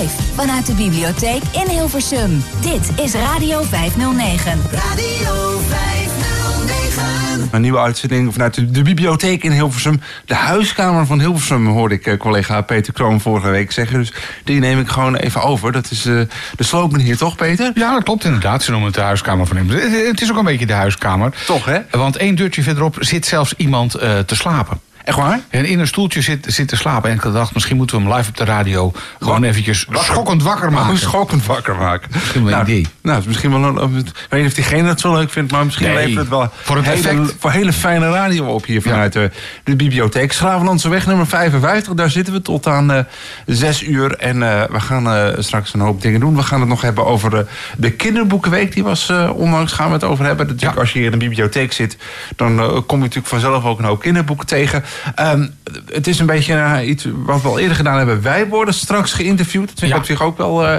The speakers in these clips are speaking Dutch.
Live vanuit de bibliotheek in Hilversum. Dit is Radio 509. Radio 509. Een nieuwe uitzending vanuit de, de bibliotheek in Hilversum. De huiskamer van Hilversum hoorde ik eh, collega Peter Kroon vorige week zeggen. Dus die neem ik gewoon even over. Dat is eh, de slogan hier toch, Peter? Ja, dat klopt inderdaad. Ze noemen het de huiskamer van. Het het is ook een beetje de huiskamer. Toch, hè? Want één deurtje verderop zit zelfs iemand eh, te slapen. Echt waar? En in een stoeltje zit, zit te slapen. En ik dacht, misschien moeten we hem live op de radio gewoon eventjes schokkend wakker maken. Oh, schokkend wakker maken. Misschien wel een nou, idee. Nou, is misschien wel een, ik weet niet of diegene het zo leuk vindt, maar misschien Nee, levert het wel voor het hele, effect. voor hele fijne radio op hier vanuit de, de bibliotheek. Schravenlandse weg nummer 55, daar zitten we tot aan eh 6 uur. En eh, we gaan eh, straks een hoop dingen doen. We gaan het nog hebben over de kinderboekenweek. Die was onlangs, gaan we het over hebben. Natuurlijk, Ja. als je hier in de bibliotheek zit, dan kom je natuurlijk vanzelf ook een hoop kinderboeken tegen. Ehm, het is een beetje eh, iets wat we al eerder gedaan hebben. Wij worden straks geïnterviewd. Dat vind ik Ja. op zich ook wel eh,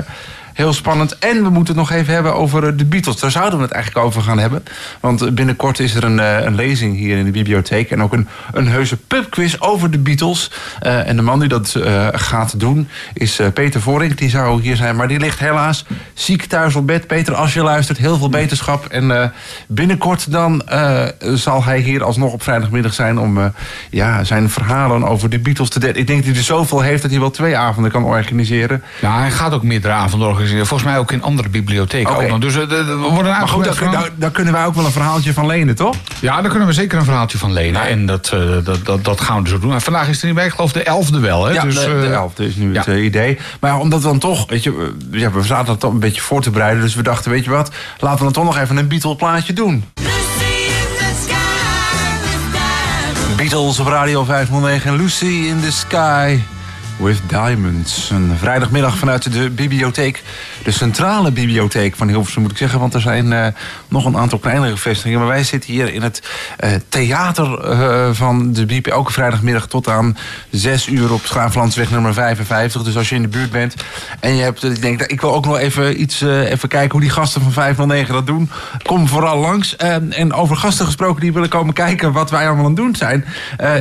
heel spannend. En we moeten het nog even hebben over eh, de Beatles. Daar zouden we het eigenlijk over gaan hebben. Want eh, binnenkort is er een, eh, een lezing hier in de bibliotheek. En ook een, een heuse pubquiz over de Beatles. En de man die dat gaat doen is Peter Vorink. Die zou hier zijn, maar die ligt helaas ziek thuis op bed. Peter, als je luistert, heel veel beterschap. En binnenkort dan zal hij hier alsnog op vrijdagmiddag zijn... om ja, zijn verhalen over de Beatles te delen. Ik denk dat hij er zoveel heeft dat hij wel twee avonden kan organiseren. Nou, hij gaat ook meerdere avonden organiseren. Volgens mij ook in andere bibliotheken. Ook nog. Dus eh, we worden Maar goed, daar, van- daar, daar kunnen wij ook wel een verhaaltje van lenen, toch? Ja, daar kunnen we zeker een verhaaltje van lenen. En dat, eh, dat, dat, dat gaan we dus ook doen. En vandaag is het niet bij, ik geloof de elfde wel. Hè? Ja, dus, de, eh, de elfde is nu het ja. eh, idee. Maar ja, omdat we dan toch, weet je, we- ja, we zaten dat toch een beetje voor te bereiden. Dus we dachten, weet je wat, laten we dan toch nog even een Beatle plaatje doen. Beatles op Radio 509 en Lucy in the Sky with Diamonds. Een vrijdagmiddag vanuit de bibliotheek. De centrale bibliotheek van Hilversum moet ik zeggen. Want er zijn eh, nog een aantal kleinere vestigingen. Maar wij zitten hier in het eh, theater eh, van de bibliotheek. Elke vrijdagmiddag tot aan 6 uur op Schaaflandsweg nummer 55. Dus als je in de buurt bent en je hebt... Ik denk, ik wil ook nog even, iets, even kijken hoe die gasten van 509 dat doen. Kom vooral langs. En over gasten gesproken die willen komen kijken wat wij allemaal aan het doen zijn.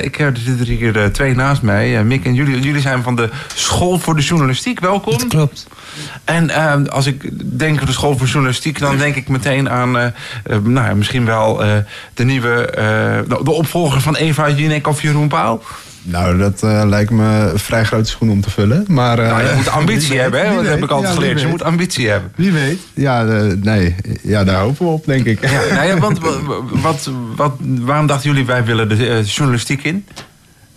Ik, eh, er zitten hier twee naast mij. Mick en jullie. Jullie zijn van de School voor de Journalistiek. Welkom. Klopt. En eh, als ik denk aan de School voor Journalistiek... dan denk ik meteen aan nou, ja, misschien wel eh, de nieuwe... eh, de, opvolger van Eva Jinek of Jeroen Pauw. Nou, dat eh, lijkt me een vrij grote schoen om te vullen. Maar, eh, Nou, je moet ambitie hebben, hè? Dat heb ik altijd Ja, geleerd. Je moet ambitie hebben. Wie weet. Ja, nee. Ja, daar hopen we op, denk ik. Ja, nou ja, want wa- wat, wat, waarom dachten jullie wij willen de journalistiek in?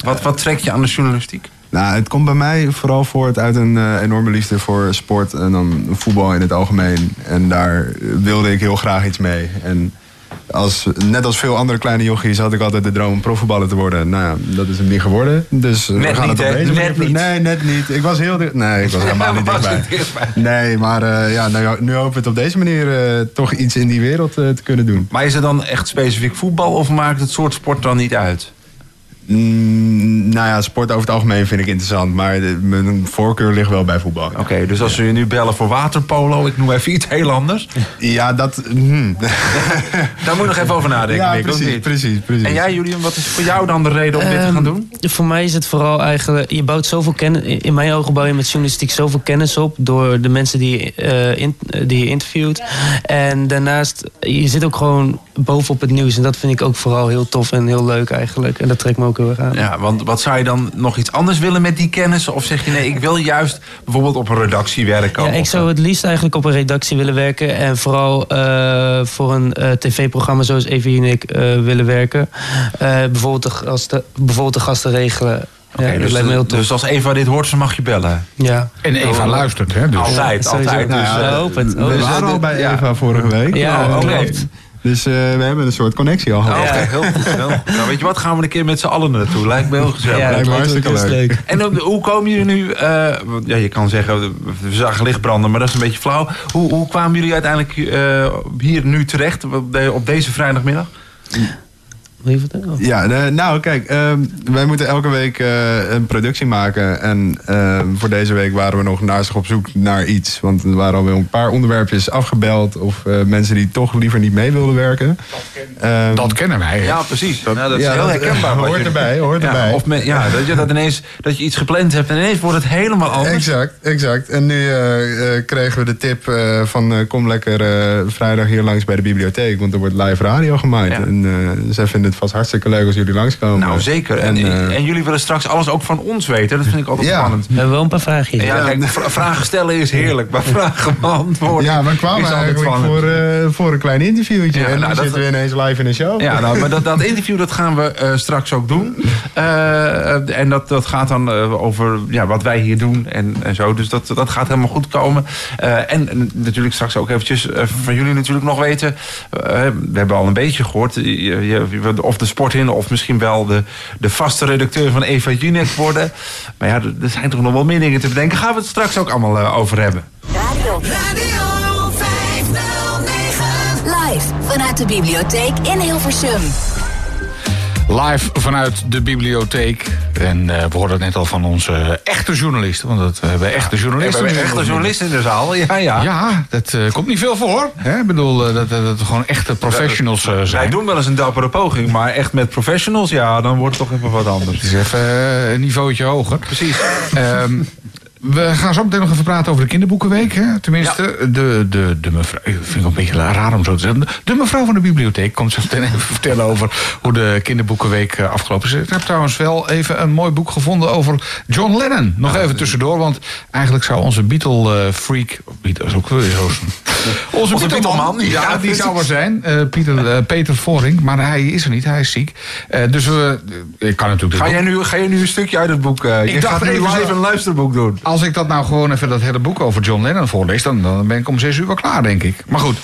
Wat, wat trek je aan de journalistiek? Nou, het komt bij mij vooral voort uit een eh, enorme liefde voor sport en dan voetbal in het algemeen. En daar wilde ik heel graag iets mee. En als, net als veel andere kleine jochies had ik altijd de droom om profvoetballer te worden. Nou ja, dat is hem niet geworden. Dus eh, Net we gaan niet, het op deze Net manier- niet. Nee, net niet. Ik was heel. Nee, ik was helemaal niet dichtbij. Nee, maar eh, ja, nou, nu hopen we het op deze manier toch iets in die wereld te kunnen doen. Maar is het dan echt specifiek voetbal of maakt het soort sport dan niet uit? Mm, nou ja, sport over het algemeen vind ik interessant. Maar de- mijn voorkeur ligt wel bij voetbal. Oké, dus als we je nu bellen voor waterpolo, ik noem even iets heel anders. Ja, dat... hmm. Daar moet je nog even over nadenken. Ja, precies, precies, precies. En jij, Julian, wat is voor jou dan de reden om dit te Ehm, gaan doen? Voor mij is het vooral eigenlijk... Je bouwt zoveel kennis... In mijn ogen bouw je met journalistiek zoveel kennis op... door de mensen die, je, eh, in, die je interviewt. En daarnaast, je zit ook gewoon bovenop het nieuws. En dat vind ik ook vooral heel tof en heel leuk eigenlijk. En dat trekt me ook heel erg aan. Ja, want wat zou je dan nog iets anders willen met die kennis? Of zeg je nee, ik wil juist bijvoorbeeld op een redactie werken? Ja, ik zou het liefst eigenlijk op een redactie willen werken. En vooral eh, voor een eh, tv-programma zoals Even Unique eh, willen werken. Eh, bijvoorbeeld, de gasten, bijvoorbeeld de gasten regelen. Ja, dat dus, lijkt me heel tof. dus als Eva dit hoort, ze mag je bellen. ja. En Eva luistert, hè? Dus. Altijd, altijd. Nou Dus, eh, we. We Oh, dus- waren al bij ja. Eva vorige week. Ja, Oh, klopt. Dus eh, we hebben een soort connectie al gehad. Oh, Oké, heel goed. Heel goed. Nou, weet je wat, gaan we een keer met z'n allen naartoe. Lijkt me heel gezellig. Ja, lijkt me hartstikke leuk. En hoe komen jullie nu... eh, ja, je kan zeggen, we zagen licht branden, maar dat is een beetje flauw. Hoe, hoe kwamen jullie uiteindelijk eh, hier nu terecht op deze vrijdagmiddag? Wil je vertellen? Ja, de- nou kijk, ehm, wij moeten elke week eh, een productie maken. En ehm, voor deze week waren we nog naast op zoek naar iets. Want er waren alweer een paar onderwerpjes afgebeld. Of eh, mensen die toch liever niet mee wilden werken. Ehm, Dat kennen wij. hè? Ja, precies. Nou, dat is ja, heel dat, herkenbaar. hoort je- erbij, hoort ja, erbij. Of me- ja, dat je dat ineens dat je iets gepland hebt en ineens wordt het helemaal anders. Exact, exact. En nu eh, eh, kregen we de tip eh, van eh, kom lekker eh, vrijdag hier langs bij de bibliotheek. Want er wordt live radio gemaakt. Ja. En zij vinden het vast hartstikke leuk als jullie langskomen. Nou, zeker. En, eh, en jullie willen straks alles ook van ons weten. Dat vind ik altijd Ja. spannend. We hebben wel een paar vraagjes. Ja, kijk, vragen stellen is heerlijk, maar vragen beantwoorden ja, we kwamen eigenlijk voor, eh, voor een klein interviewtje. Ja, en nou, dan zitten we ineens live in een show. Ja, nou, maar dat, dat interview dat gaan we eh, straks ook doen. Eh, en dat, dat gaat dan eh, over ja, wat wij hier doen en, en zo. Dus dat, dat gaat helemaal goed komen. Eh, en, en natuurlijk straks ook eventjes van jullie natuurlijk nog weten. we hebben al een beetje gehoord. je- je- of de sport of misschien wel de, de vaste redacteur van Eva Jinek worden. Maar ja, er, er zijn toch nog wel meer dingen te bedenken. Gaan we het straks ook allemaal eh, over hebben. Radio Radio 509. live vanuit de bibliotheek in Hilversum. Live vanuit de bibliotheek. En eh, we hoorden het net al van onze echte journalisten. Want dat, we hebben echte We journalisten. hebben echt een journalist in de zaal. Ja, ja. Ja, dat eh, komt niet veel voor. Hè? Ik bedoel, eh, dat, dat, dat gewoon echte professionals eh, Wij zijn. doen wel eens een dappere poging, maar echt met professionals, ja, dan wordt het toch even wat anders. Het is even eh, een niveautje hoger. Precies. Ehm, we gaan zo meteen nog even praten over de kinderboekenweek. Hè? Tenminste, de, de, de mevrouw. Ik vind het een beetje raar om zo te zeggen. De mevrouw van de bibliotheek komt zo meteen even vertellen over hoe de kinderboekenweek eh, afgelopen is. Ik heb trouwens wel even een mooi boek gevonden over John Lennon. Nog even tussendoor, want eigenlijk zou onze Beatle-freak. Beatle is ook weer zo. Onze, Onze Beatleman, ja, ja, die zou er zijn. Eh, Pieter, eh, Peter Voring, maar hij is er niet, hij is ziek. Eh, dus we, ik kan natuurlijk. Ga jij, nu, ga jij nu een stukje uit het boek? eh je dacht gaat nu even zo- een luisterboek doen. Als ik dat nou gewoon even dat hele boek over John Lennon voorlees, dan, dan ben ik om zes uur wel klaar, denk ik. Maar goed,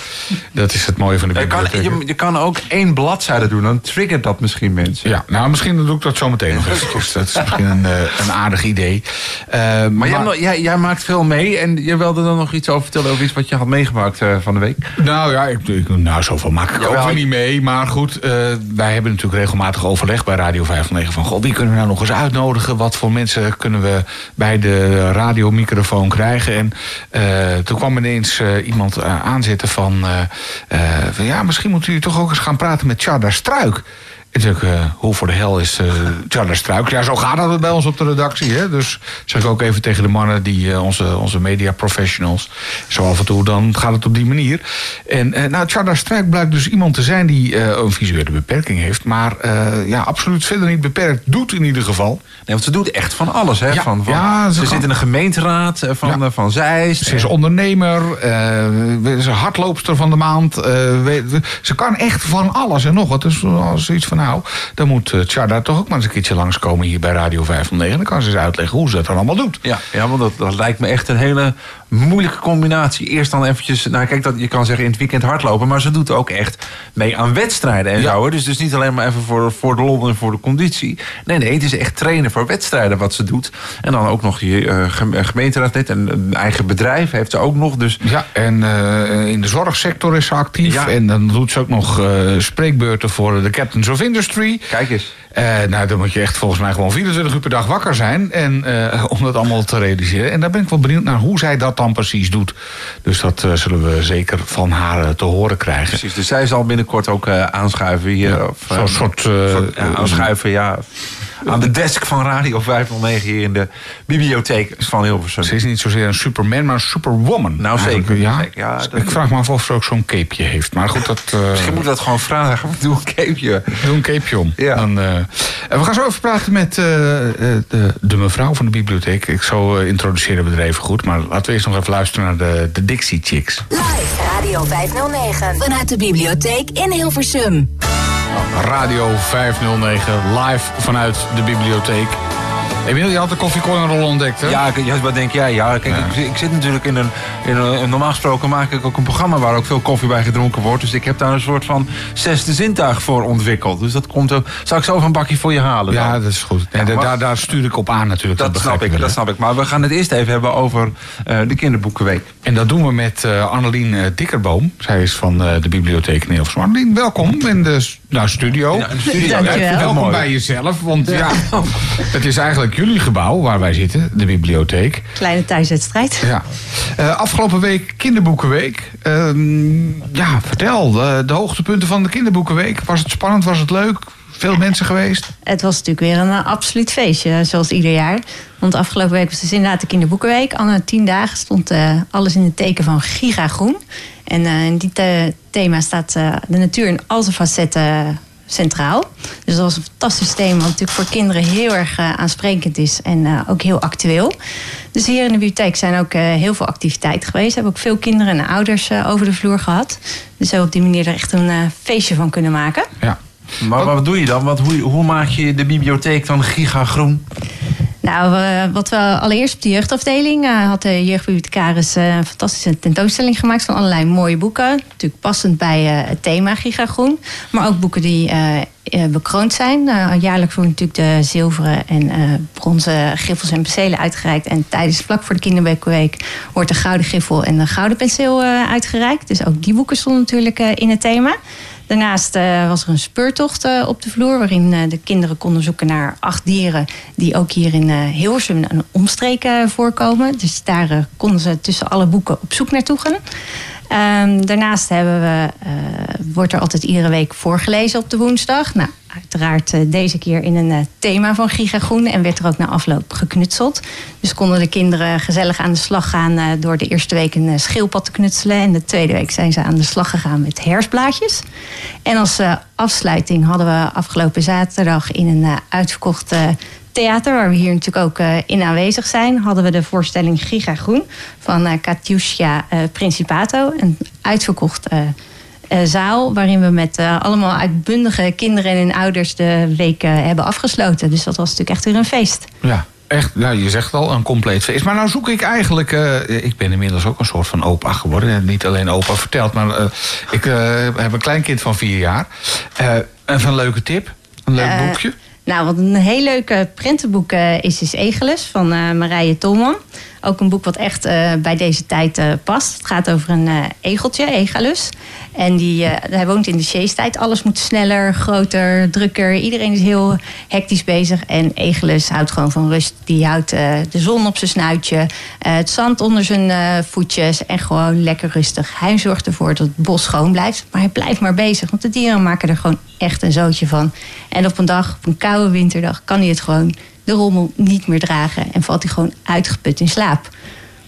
dat is het mooie van de Je kan, bibliotheek. je, je kan ook één bladzijde doen, dan triggert dat misschien mensen. Ja, nou misschien doe ik dat zo meteen nog eventjes. Dat is misschien een, eh, een aardig idee. Eh, maar Maar, jij, jij, jij maakt veel mee en je wilde dan nog iets over vertellen over iets wat je had meegemaakt eh, van de week. Nou ja, ik, ik- nou, zoveel maak ik ook weer niet mee. Maar goed, wij hebben natuurlijk regelmatig overleg bij Radio 509 van... Goh, wie kunnen we nou nog eens uitnodigen? Wat voor mensen kunnen we bij de radiomicrofoon krijgen? En eh, toen kwam ineens eh, iemand eh, aanzetten van, van... Ja, misschien moeten jullie toch ook eens gaan praten met Tjarda Struik. En toen ik, hoe voor de hel is uh, Struik? Ja, zo gaat het bij ons op de redactie. Hè? Dus zeg ik ook even tegen de mannen, die, onze, onze media professionals. Zo af en toe, dan gaat het op die manier. En nou, Tjarda Struik blijkt dus iemand te zijn die een visuele beperking heeft. Maar ja, absoluut verder niet beperkt doet in ieder geval. Nee, want ze doet echt van alles. Hè? Ja, van, van, ja, ze ze zit in een gemeenteraad eh, van, Ja. eh, van Zeist. Ze is ondernemer, eh, ze is een hardloopster van de maand. ze kan echt van alles en nog wat. Dus als zoiets van nou, dan moet Tjarda toch ook maar eens een keertje langskomen hier bij Radio 509. Dan kan ze eens uitleggen hoe ze dat dan allemaal doet. Ja, ja want dat, dat lijkt me echt een hele moeilijke combinatie. Eerst dan eventjes, nou kijk, dat, je kan zeggen in het weekend hardlopen... maar ze doet ook echt mee aan wedstrijden en Ja. zo. Dus, dus niet alleen maar even voor, voor de lol en voor de conditie. Nee, nee, het is echt trainen voor wedstrijden wat ze doet. En dan ook nog gem- gemeenteraadlid en een eigen bedrijf heeft ze ook nog. Dus Ja, en eh, in de zorgsector is ze actief. Ja. En dan doet ze ook nog eh, spreekbeurten voor de Captains of Industry. kijk eens. Eh, nou, dan moet je echt volgens mij gewoon 24 uur per dag wakker zijn. En, eh, om dat allemaal te realiseren. En daar ben ik wel benieuwd naar hoe zij dat dan precies doet. Dus dat eh, zullen we zeker van haar te horen krijgen. Precies, dus zij zal binnenkort ook aanschuiven hier. Of, eh, Zo'n soort, soort, ja, aanschuiven, ja. Aan de desk van Radio 509 hier in de bibliotheek van Hilversum. Ze is niet zozeer een superman, maar een superwoman. Nou, zeker. Ja. Zeker, ja, dat- ik vraag me af of ze ook zo'n capeje heeft. Maar goed, dat... eh, Misschien moet ik dat gewoon vragen. Doe een capeje. Doe een capeje om. Ja. Dan, eh, en we gaan zo even praten met eh, eh, de, de mevrouw van de bibliotheek. Ik zo eh, introduceren we er even goed. Maar laten we eerst nog even luisteren naar de, de Dixie Chicks. Live Radio 509 vanuit de bibliotheek in Hilversum. Radio 509, live vanuit de bibliotheek. Emiel, je had de koffiecornerrol ontdekt, hè? Ja, ik- ja, wat denk jij? Ja, kijk, Ik, ik zit natuurlijk in een, in een... Normaal gesproken maak ik ook een programma waar ook veel koffie bij gedronken wordt. Dus ik heb daar een soort van zesde zintuig voor ontwikkeld. Dus dat komt ook... Zal ik zo even een bakje voor je halen dan? Ja, dat is goed. En Ja, maar- daar, daar stuur ik op aan natuurlijk. dat snap ik, wel, dat snap ik. Maar we gaan het eerst even hebben over eh, de kinderboekenweek. En dat doen we met eh Annelien eh, Dikkerboom. Zij is van eh, de bibliotheek in Hilversum. Annelien, welkom in de Nou, studio. Ja, een studio. Dankjewel. Ja, Welkom mooi. bij jezelf, want ja. het is eigenlijk jullie gebouw waar wij zitten, de bibliotheek. Kleine thuiswedstrijd. Ja. Eh, afgelopen week kinderboekenweek. Ehm, ja, vertel, eh, de hoogtepunten van de kinderboekenweek. Was het spannend, was het leuk? Veel mensen geweest? Het was natuurlijk weer een eh, absoluut feestje, zoals ieder jaar. Want afgelopen week was dus inderdaad de kinderboekenweek. Alle tien dagen stond eh, alles in het teken van gigagroen. En eh, in die the- thema staat eh, de natuur in al zijn facetten centraal. Dus dat was een fantastisch thema, wat natuurlijk voor kinderen heel erg eh, aansprekend is en ook heel actueel. Dus hier in de bibliotheek zijn ook heel veel activiteiten geweest. We hebben ook veel kinderen en ouders over de vloer gehad. Dus zo op die manier er echt een feestje van kunnen maken. Ja. Maar wat doe je dan? Want hoe, hoe maak je de bibliotheek dan gigagroen? Nou, wat we allereerst op de jeugdafdeling eh, had de jeugdbibliothecaris eh, een fantastische tentoonstelling gemaakt van allerlei mooie boeken. Natuurlijk passend bij eh, het thema Gigagroen. Maar ook boeken die bekroond zijn. Jaarlijks worden natuurlijk de zilveren en bronzen griffels en penselen uitgereikt. En tijdens vlak voor de Kinderboekenweek wordt de gouden griffel en de gouden penseel uitgereikt. Dus ook die boeken stonden natuurlijk in het thema. Daarnaast eh, was er een speurtocht eh, op de vloer... waarin eh, de kinderen konden zoeken naar acht dieren... die ook hier in Hilversum en omstreken voorkomen. Dus daar konden ze tussen alle boeken op zoek naartoe gaan. Ehm, daarnaast hebben we, eh, wordt er altijd iedere week voorgelezen op de woensdag. Nou, uiteraard eh, deze keer in een eh, thema van Gigagroen. En werd er ook na afloop geknutseld. Dus konden de kinderen gezellig aan de slag gaan... door de eerste week een schildpad te knutselen. En de tweede week zijn ze aan de slag gegaan met hersblaadjes. En als afsluiting hadden we afgelopen zaterdag... in een uitverkocht eh, theater, waar we hier natuurlijk ook eh, in aanwezig zijn... hadden we de voorstelling Gigagroen van eh Katyusha eh, Principato. Een uitverkocht zaal... waarin we met allemaal uitbundige kinderen en ouders... de week hebben afgesloten. Dus dat was natuurlijk echt weer een feest. Ja. Echt, nou, je zegt al, een compleet feest. Maar nou zoek ik eigenlijk... ik ben inmiddels ook een soort van opa geworden. En niet alleen opa verteld, maar ik heb een kleinkind van vier jaar. Even een leuke tip. Een leuk boekje. Nou, wat een heel leuke prentenboek eh, is, is Egeles van eh, Marije Tolman. Ook een boek wat echt eh, bij deze tijd eh, past. Het gaat over een eh, egeltje, Egalus. En die, hij woont in de Sjeestijd. Alles moet sneller, groter, drukker. Iedereen is heel hectisch bezig. En Egelus houdt gewoon van rust. Die houdt de zon op zijn snuitje. het zand onder zijn voetjes. En gewoon lekker rustig. Hij zorgt ervoor dat het bos schoon blijft. Maar hij blijft maar bezig. Want de dieren maken er gewoon echt een zootje van. En op een dag, op een koude winterdag, kan hij het gewoon de rommel niet meer dragen. En valt hij gewoon uitgeput in slaap.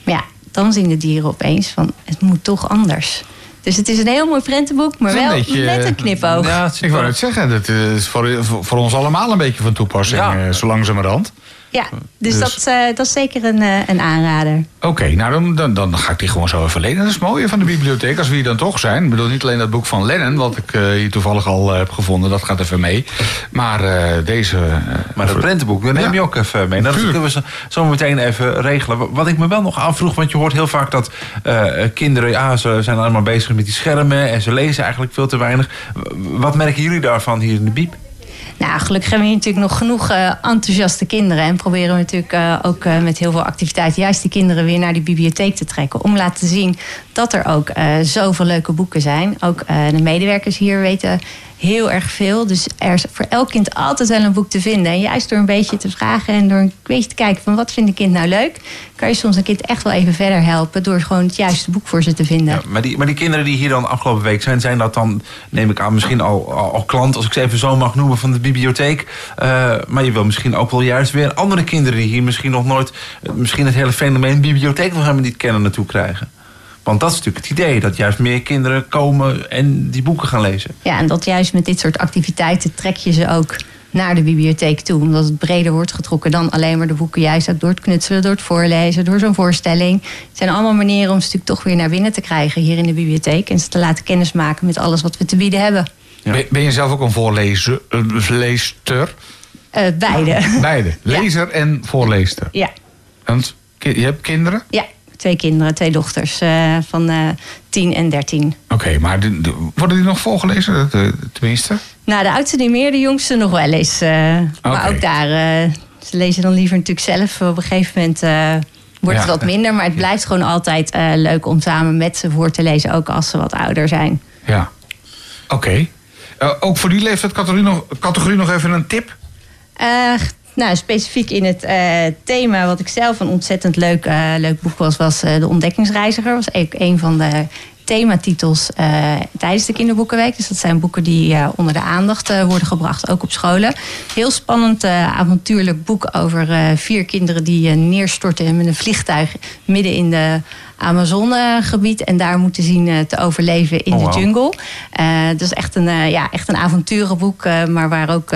Maar ja, dan zien de dieren opeens van het moet toch anders. Dus het is een heel mooi prentenboek, maar Het is een wel beetje, met een knipoog. Ja, het Ik wou net zeggen, dat is voor, voor- ons allemaal een beetje van toepassing, Ja. eh, zo langzamerhand. Dus, Dus- Dat, eh, dat is zeker een, eh, een aanrader. Oké, nou dan, dan, dan ga ik die gewoon zo even lenen. Dat is het mooie van de bibliotheek, als we hier dan toch zijn. Ik bedoel, niet alleen dat boek van Lennon, wat ik eh, hier toevallig al eh, heb gevonden, dat gaat even mee. Maar eh, deze... eh, Maar dat prentenboek, dat neem Ja. je ook even mee. Nou, dat kunnen we zo, zo meteen even regelen. Wat ik me wel nog afvroeg, want je hoort heel vaak dat eh, kinderen... ja, ze zijn allemaal bezig met die schermen en ze lezen eigenlijk veel te weinig. Wat merken jullie daarvan hier in de bieb? Nou, gelukkig hebben we natuurlijk nog genoeg eh, enthousiaste kinderen. En proberen we natuurlijk eh, ook eh, met heel veel activiteiten juist die kinderen weer naar die bibliotheek te trekken. Om laten te zien dat er ook zoveel leuke boeken zijn. Ook de medewerkers hier weten heel erg veel. Dus er is voor elk kind altijd wel een boek te vinden. En juist door een beetje te vragen en door een beetje te kijken van wat vindt een kind nou leuk, kan je soms een kind echt wel even verder helpen door gewoon het juiste boek voor ze te vinden. Ja, maar, die, maar die kinderen die hier dan afgelopen week zijn... zijn dat dan, neem ik aan, misschien al, al, klant... als ik ze even zo mag noemen, van de bibliotheek. Eh, maar je wil misschien ook wel juist weer andere kinderen... die hier misschien nog nooit... eh, misschien het hele fenomeen bibliotheek nog helemaal niet kennen naartoe krijgen. Want dat is natuurlijk het idee, dat juist meer kinderen komen... en die boeken gaan lezen. Ja, en dat juist met dit soort activiteiten trek je ze ook naar de bibliotheek toe. Omdat het breder wordt getrokken dan alleen maar de boeken. Juist ook door het knutselen, door het voorlezen, door zo'n voorstelling. Het zijn allemaal manieren om ze natuurlijk toch weer naar binnen te krijgen hier in de bibliotheek. En ze te laten kennismaken met alles wat we te bieden hebben. Ja. ben, je zelf ook een voorlezer? Een leester? Eh, beide. Beide. Lezer en voorleester. ja, Want je hebt kinderen? ja, twee kinderen, twee dochters van van eh 10 en 13. Oké, maar de- de- worden die nog voorgelezen? De- tenminste? Nou, de oudste niet meer, de jongste nog wel eens. eh, Maar ook daar, eh, ze lezen dan liever natuurlijk zelf. Op een gegeven moment eh, wordt het wat minder. Maar het blijft gewoon altijd eh, leuk om samen met ze voor te lezen. Ook als ze wat ouder zijn. Ja. Oké. Eh, ook voor die leeftijdscategorie nog, categorie nog even een tip? Nou, specifiek in het eh, thema, wat ik zelf een ontzettend leuk, eh, leuk boek was, was eh, De Ontdekkingsreiziger. was ook een van de thematitels tijdens de kinderboekenweek. Dus dat zijn boeken die onder de aandacht worden gebracht, ook op scholen. Heel spannend, avontuurlijk boek over vier kinderen die neerstorten met een vliegtuig midden in de Amazonegebied. En daar moeten zien te overleven in Oh, de jungle. Dat is echt een, ja, echt een avonturenboek, maar waar ook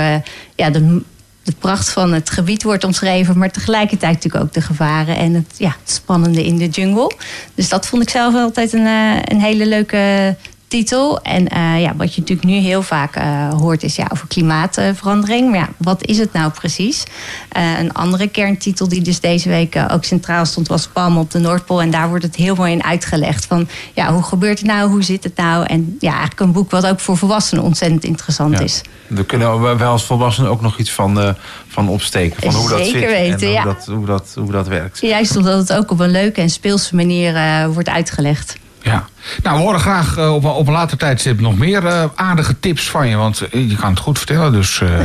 ja, de, de pracht van het gebied wordt omschreven, maar tegelijkertijd natuurlijk ook de gevaren en het, ja, het spannende in de jungle. Dus dat vond ik zelf altijd een, eh, een hele leuke titel. En eh, ja, wat je natuurlijk nu heel vaak eh, hoort is ja, over klimaatverandering. Maar ja, wat is het nou precies? Eh, een andere kerntitel die dus deze week ook centraal stond was Palm op de Noordpool. En daar wordt het heel mooi in uitgelegd van ja, hoe gebeurt het nou, hoe zit het nou? En ja, eigenlijk een boek wat ook voor volwassenen ontzettend interessant Ja. is. Daar kunnen we wel als volwassenen ook nog iets van, van opsteken. Van hoe dat Zeker zit weten, en hoe, ja. dat, hoe, dat, hoe dat werkt. Juist omdat het ook op een leuke en speelse manier wordt uitgelegd. Ja. Nou, we horen graag eh, op, een- op een later tijdstip nog meer eh, aardige tips van je. Want eh, je kan het goed vertellen, dus eh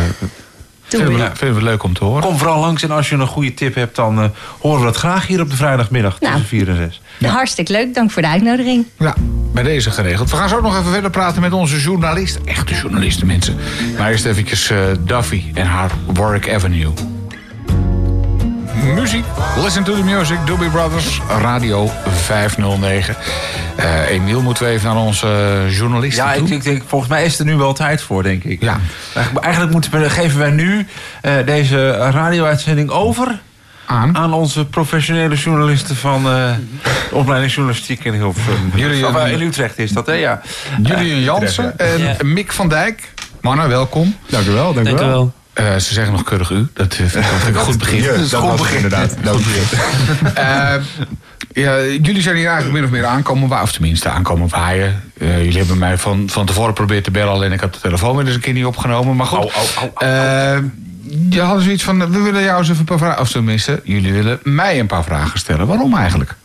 vinden, we, vinden we leuk om te horen. Kom vooral langs en als je een goede tip hebt, dan eh, horen we dat graag hier op de vrijdagmiddag Nou. tussen 4 en 6. Hartstikke leuk, dank voor de uitnodiging. Ja, bij deze geregeld. We gaan zo nog even verder praten met onze journalist. Echte journalisten, mensen. Maar eerst eventjes eh, Duffy en haar Warwick Avenue. Muziek. Listen to the music. Doobie Brothers. Radio 509. Eh Emiel, moeten we even naar onze eh, journalisten Ja, ik, toe? ik denk, volgens mij is er nu wel tijd voor, denk ik. Ja. Eigenlijk, eigenlijk moeten we, geven wij nu eh, deze radio-uitzending over Aan? aan onze professionele journalisten van eh, de opleiding journalistiek in Hilversum. Jullie, Of, in Utrecht is dat, hè? Ja. Julian Jansen en Ja. Mick van Dijk. Mannen, welkom. Dank u wel, dank, Dank u wel. Eh, ze zeggen nog keurig u. Dat vind ik, dat vind ik een goed begin. Ja, dat goed was het begin. inderdaad. Dank u. Eh, ja, jullie zijn hier eigenlijk min of meer aankomen waaien. Of tenminste, aankomen waaien. Eh, jullie hebben mij van, van tevoren geprobeerd te bellen. Alleen ik had de telefoon weer eens een keer niet opgenomen. Maar goed. Au, au, au, Eh, je hadden zoiets van, we willen jou eens even een paar vragen... Of tenminste, jullie willen mij een paar vragen stellen. Waarom eigenlijk?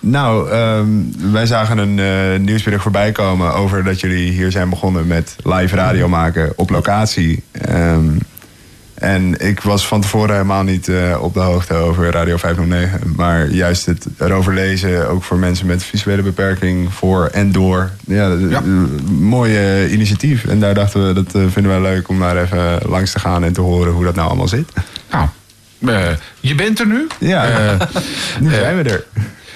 Nou, ehm, wij zagen een eh nieuwsbericht voorbij komen over dat jullie hier zijn begonnen met live radio maken op locatie. Ehm, en ik was van tevoren helemaal niet eh, op de hoogte over Radio 509. Maar juist het erover lezen, ook voor mensen met visuele beperking, voor en door. Ja, Ja. eh, mooi eh, initiatief. En daar dachten we, dat eh, vinden wij leuk om daar even langs te gaan en te horen hoe dat nou allemaal zit. Nou, je bent er nu. Ja, nu zijn we er.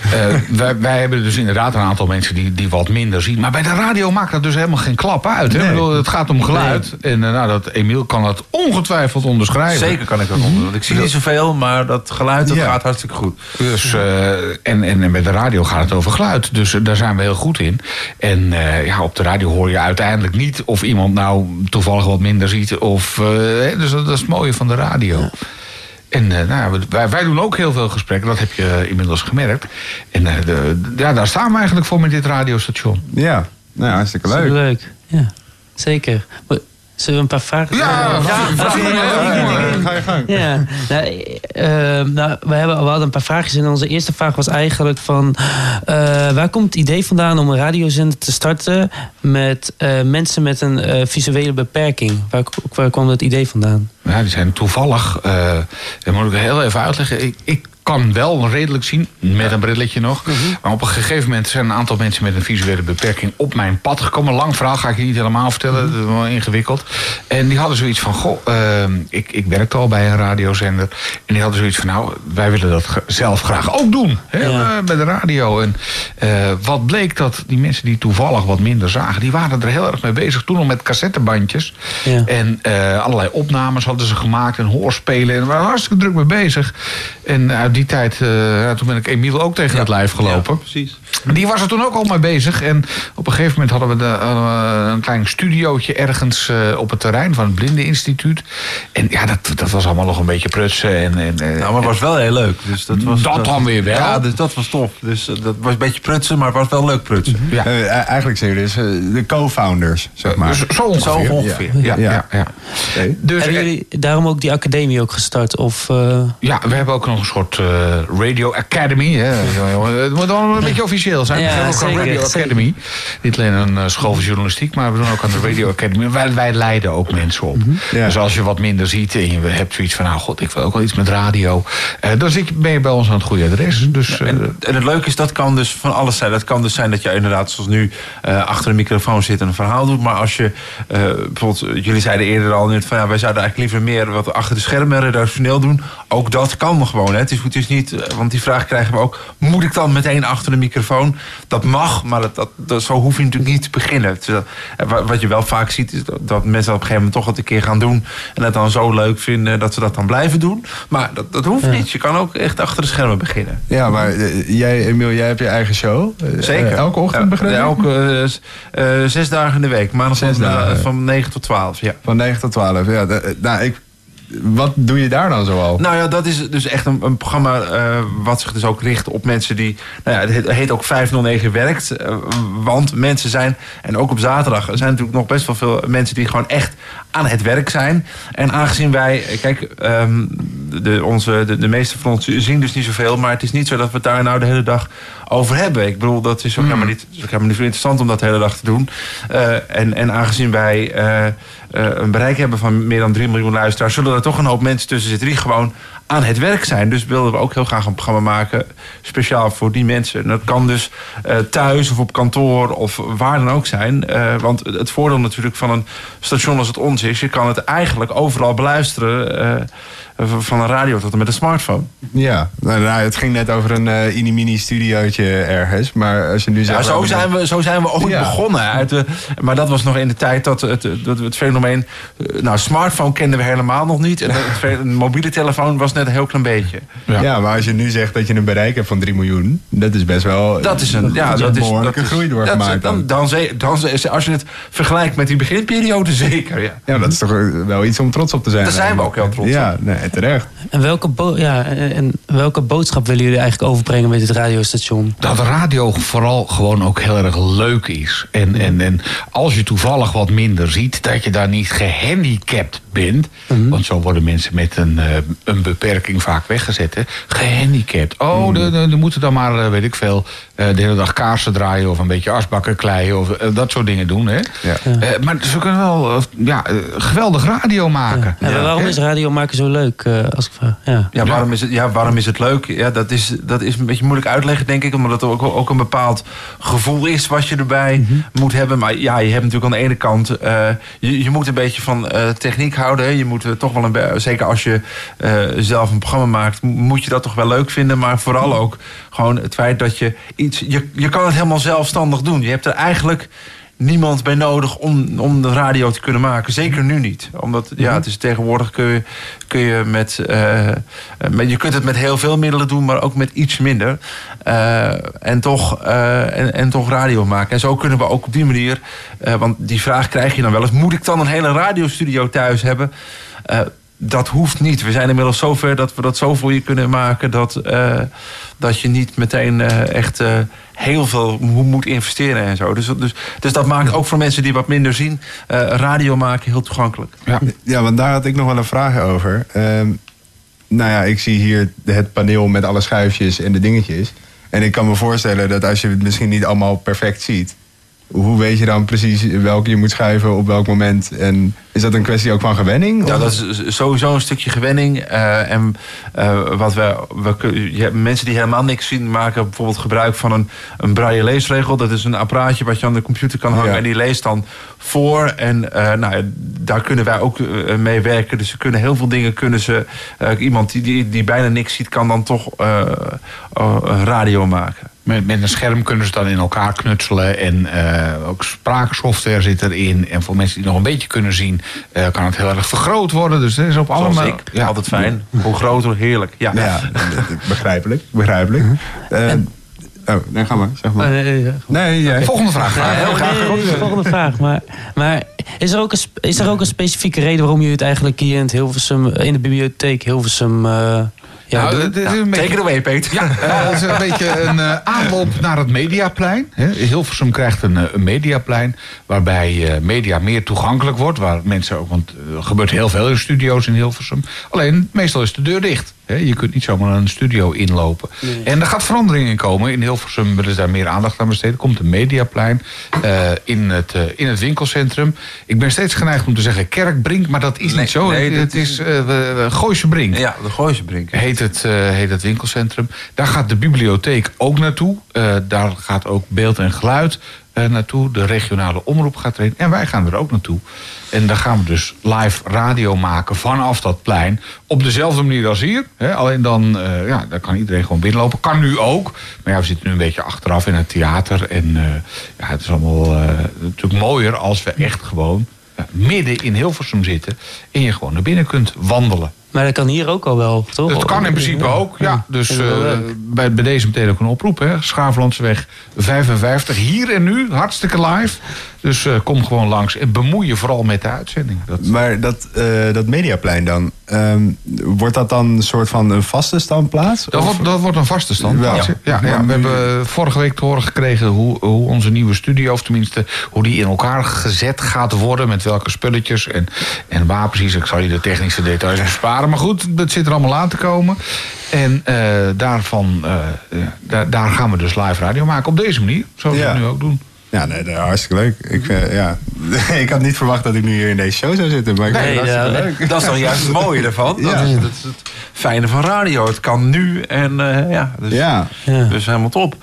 Eh, wij, wij hebben dus inderdaad een aantal mensen die, die wat minder zien. Maar bij de radio maakt dat dus helemaal geen klap uit. Hè? Nee. Bedoel, het gaat om geluid. En eh, nou, dat, Emiel kan dat ongetwijfeld onderschrijven. Zeker kan ik dat onder. Want ik zie niet zoveel, maar dat geluid dat Ja. gaat hartstikke goed. Dus, eh, en, en, en met de radio gaat het over geluid. Dus daar zijn we heel goed in. En eh, ja, op de radio hoor je uiteindelijk niet of iemand nou toevallig wat minder ziet. Of, dus dat, dat is het mooie van de radio. En eh, nou, wij, wij doen ook heel veel gesprekken, dat heb je inmiddels gemerkt. En eh, de, ja, daar staan we eigenlijk voor met dit radiostation. Ja, nou, hartstikke leuk. Leuk. Ja, zeker. Maar Zullen we een paar vragen stellen? Ja. Ga je gang. Ja, nou, eh, eh, nou, we, hebben, we hadden een paar vraagjes en onze eerste vraag was eigenlijk van... eh, waar komt het idee vandaan om een radiozender te starten met eh, mensen met een visuele beperking? Waar, waar kwam dat idee vandaan? Ja, die zijn toevallig, eh dat moet ik heel even uitleggen. Ik, ik kan wel redelijk zien, met een brilletje nog. Maar op een gegeven moment zijn een aantal mensen met een visuele beperking op mijn pad gekomen. Lang verhaal ga ik je niet helemaal vertellen, dat is wel ingewikkeld. En die hadden zoiets van, goh, eh, ik, ik werkte al bij een radiozender. En die hadden zoiets van, nou, wij willen dat zelf graag ook doen. Hè, Ja. eh, bij de radio. En eh, wat bleek dat die mensen die toevallig wat minder zagen... die waren er heel erg mee bezig. Toen nog met cassettebandjes. Ja. En eh, allerlei opnames hadden ze gemaakt en hoorspelen. En waren hartstikke druk mee bezig. En uit die tijd, eh, toen ben ik Emiel ook tegen het lijf gelopen. precies. Die was er toen ook al mee bezig. En op een gegeven moment hadden we de, hadden we een klein studiootje ergens eh, op het terrein van het Blindeninstituut. En ja, dat, dat was allemaal nog een beetje prutsen. En, en, eh, Nou, maar het was wel heel leuk. Dus dat, was, Dat dan weer wel. Ja, dus dat was tof. Dus eh, dat was een beetje prutsen, maar het was wel leuk prutsen. ja. Eh, eigenlijk zijn jullie dus de co-founders, zeg maar. Dus zo ongeveer. Zo ongeveer. Ja, ja, Ja. Dus, Hebben jullie daarom ook die academie ook gestart? Of, eh, Ja, we hebben ook nog een soort, eh, Radio Academy. Hè. Het moet allemaal een beetje officieel zijn. Ja, we zijn ook aan Radio zeker. Academy. Niet alleen een eh, school van journalistiek, maar we doen ook aan de Radio Academy. Wij, wij leiden ook mensen op. Ja. Dus als je wat minder ziet en je hebt zoiets van... nou god, ik wil ook wel iets met radio. eh, dan zit je, ben je bij ons aan het goede adres. Dus eh, En, en het leuke is, dat kan dus van alles zijn. Dat kan dus zijn dat je inderdaad, zoals nu, eh, achter een microfoon zit en een verhaal doet. Maar als je, eh, bijvoorbeeld, jullie zeiden eerder al net van ja, wij zouden eigenlijk liever meer wat achter de schermen redactioneel doen. Ook dat kan gewoon. Hè. Het, is, het is niet, want die vraag krijgen we ook. Moet ik dan meteen achter de microfoon? Dat mag, maar dat, dat, dat, zo hoef je natuurlijk niet te beginnen. Het is, eh, wa- wat je wel vaak ziet, is dat, dat mensen op een gegeven moment toch wat een keer gaan doen. En het dan zo leuk vinden dat ze dat dan blijven doen. Maar dat, dat hoeft niet. Je kan ook echt achter de schermen beginnen. Ja, maar eh, jij, Emiel, jij hebt je eigen show. Eh, Zeker. elke ochtend begrijp ik? Elke zes dagen in de week. Maandag Zes van, eh, dagen. van 9 tot 12. Ja. Van 9 tot 12. Ja, de- nou, ik, wat doe je daar dan zoal? Nou ja, dat is dus echt een, programma eh, wat zich dus ook richt op mensen die... Nou ja, het heet- ook 509 werkt. eh, want mensen zijn, en ook op zaterdag... er zijn natuurlijk nog best wel veel mensen die gewoon echt aan het werk zijn. En aangezien wij... Kijk, ehm, de, onze, de, de meeste van ons zien dus niet zoveel... maar het is niet zo dat we daar nou de hele dag over hebben. Ik bedoel, dat is ook helemaal niet, ook helemaal niet zo interessant om dat de hele dag te doen. Eh, en, en aangezien wij eh, eh, een bereik hebben van meer dan 3 miljoen luisteraars... zullen er toch een hoop mensen tussen zitten die gewoon aan het werk zijn. Dus wilden we ook heel graag een programma maken speciaal voor die mensen. En dat kan dus eh, thuis of op kantoor of waar dan ook zijn. Eh, want het voordeel natuurlijk van een station als het ons is... je kan het eigenlijk overal beluisteren... eh, van een radio tot en met een smartphone. Ja, nou, nou, het ging net over een eh mini-mini studiootje ergens. Maar als je nu zegt... Ja, zo zijn we, zo zijn we ooit Ja. begonnen. Uit de, maar dat was nog in de tijd dat het, dat het fenomeen... Nou, smartphone kenden we helemaal nog niet. En het mobiele telefoon was net een heel klein beetje. Ja. maar als je nu zegt dat je een bereik hebt van 3 miljoen... dat is best wel... Dat is een, ja, dat is, behoorlijke dat is- groei doorgemaakt dan. dan, dan, dan, als je het vergelijkt met die beginperiode, zeker. Ja. Ja, dat is toch wel iets om trots op te zijn. Daar zijn we ook heel trots Ja, nee, terecht. En welke, bo- ja, en, welke boodschap willen jullie eigenlijk overbrengen met dit radiostation? dat radio vooral gewoon ook heel erg leuk is. En, en, en als je toevallig wat minder ziet, dat je daar niet gehandicapt bent. Want zo worden mensen met een, eh, een beperking vaak weggezet. Hè. Gehandicapt. Oh, de moeten dan maar, eh, weet ik veel, eh, de hele dag kaarsen draaien... of een beetje asbakken kleien of eh, dat soort dingen doen. Hè. Ja. Eh, maar ze kunnen wel ja, geweldig radio maken. En waarom is radio maken zo leuk, eh, als ik vraag? Ja. Ja, waarom is het, ja, waarom is het leuk? Ja, dat, is, dat is een beetje moeilijk uitleggen, denk ik. Omdat het ook, ook een bepaald gevoel is wat je erbij moet hebben. Maar ja, je hebt natuurlijk aan de ene kant... eh, je, je moet een beetje van eh, techniek houden. Je moet toch wel een... Zeker als je eh, zelf een programma maakt... moet je dat toch wel leuk vinden. Maar vooral ook gewoon het feit dat je iets... Je, je kan het helemaal zelfstandig doen. Je hebt er eigenlijk niemand bij nodig om, om de radio te kunnen maken. Zeker nu niet. Omdat ja, het is tegenwoordig kun je, kun je met, eh, met. Je kunt het met heel veel middelen doen, maar ook met iets minder. Eh, en, toch, eh, en, en toch radio maken. En zo kunnen we ook op die manier. want die vraag krijg je dan wel eens. Moet ik dan een hele radiostudio thuis hebben? Dat hoeft niet. We zijn inmiddels zover dat we dat zo voor je kunnen maken dat, eh, dat je niet meteen eh, echt eh, heel veel mo- moet investeren en zo. Dus, dus, dus dat maakt ook voor mensen die wat minder zien, eh, radio maken heel toegankelijk. Ja. Ja, want daar had ik nog wel een vraag over. Ehm, nou ja, ik zie hier het paneel met alle schuifjes en de dingetjes. En ik kan me voorstellen dat als je het misschien niet allemaal perfect ziet... hoe weet je dan precies welke je moet schuiven op welk moment? En is dat een kwestie ook van gewenning? Ja, dat is sowieso een stukje gewenning. eh, en eh, wat we, we, mensen die helemaal niks zien, maken bijvoorbeeld gebruik van een, een braille leesregel. Dat is een apparaatje wat je aan de computer kan hangen Ja. en die leest dan voor. En eh, nou, daar kunnen wij ook mee werken. Dus ze kunnen heel veel dingen kunnen ze. iemand die, die, die bijna niks ziet, kan dan toch radio maken. Met, met een scherm kunnen ze dan in elkaar knutselen. En eh, ook spraaksoftware zit erin. En voor mensen die nog een beetje kunnen zien, eh, kan het heel erg vergroot worden. Dus dat is op allemaal. ik. Altijd fijn. Hoe groter, heerlijk. Ja. Ja, begrijpelijk. begrijpelijk. Eh, oh, nee, ga maar. Zeg Oh, maar. nee, nee, ja. Volgende vraag. Ja, heel graag. nee, nee, nee, volgende vraag. Maar, maar is, er ook een, is er ook een specifieke reden waarom jullie het eigenlijk hier in, het Hilversum, in de bibliotheek Hilversum eh ja, Nou, is een beetje- Take it away, Peter. Ja, het is een beetje een eh, aanloop naar het Mediaplein. Hè. Hilversum krijgt een, eh, een Mediaplein waarbij eh, media meer toegankelijk wordt. Waar mensen ook, want er gebeurt heel veel in studio's in Hilversum. Alleen, meestal is de deur dicht. Je kunt niet zomaar een studio inlopen. En er gaat verandering in komen. In Hilversum willen ze daar meer aandacht aan besteden. Komt een mediaplein eh, in, het, eh, in het winkelcentrum. Ik ben steeds geneigd om te zeggen Kerkbrink, maar dat is Nee, niet zo. nee, het, is uh, Gooise Brink. Ja, de Gooise Brink. Heet het, heet het winkelcentrum. Daar gaat de bibliotheek ook naartoe. Daar gaat ook beeld en geluid naartoe. De regionale omroep gaat erin. En wij gaan er ook naartoe. En dan gaan we dus live radio maken vanaf dat plein. Op dezelfde manier als hier. Hè? Alleen dan, eh, ja, daar kan iedereen gewoon binnenlopen. Kan nu ook. Maar ja, we zitten nu een beetje achteraf in het theater. En eh, ja, het is allemaal eh, natuurlijk mooier als we echt gewoon midden in Hilversum zitten. En je gewoon naar binnen kunt wandelen. Maar dat kan hier ook al wel, toch? Het kan in principe ook, ja. Dus Dat eh, bij, bij deze meteen ook een oproep, hè. Schaaflandseweg 55, hier en nu, hartstikke live. Dus eh, kom gewoon langs en bemoei je vooral met de uitzending. Dat, Maar dat, eh, dat mediaplein dan, ehm, wordt dat dan een soort van een vaste standplaats? dat, wordt, dat wordt een vaste standplaats. Ja. Ja. We hebben vorige week te horen gekregen hoe, hoe onze nieuwe studio, of tenminste hoe die in elkaar gezet gaat worden. Met welke spulletjes en, en waar precies. Ik zal je de technische details besparen. Maar goed, het zit er allemaal aan te komen. En eh, daarvan, eh, daar, daar gaan we dus live radio maken. Op deze manier, zoals we Ja. het nu ook doen. Ja, nee, nee, hartstikke leuk. Ik, eh, ja. ik had niet verwacht dat ik nu hier in deze show zou zitten, maar ik vind Nee, het hartstikke ja. leuk. Dat is dan juist het mooie ervan. Dat, Ja. is, dat is het fijne van radio. Het kan nu en eh, ja, dus, Ja. Dus helemaal top.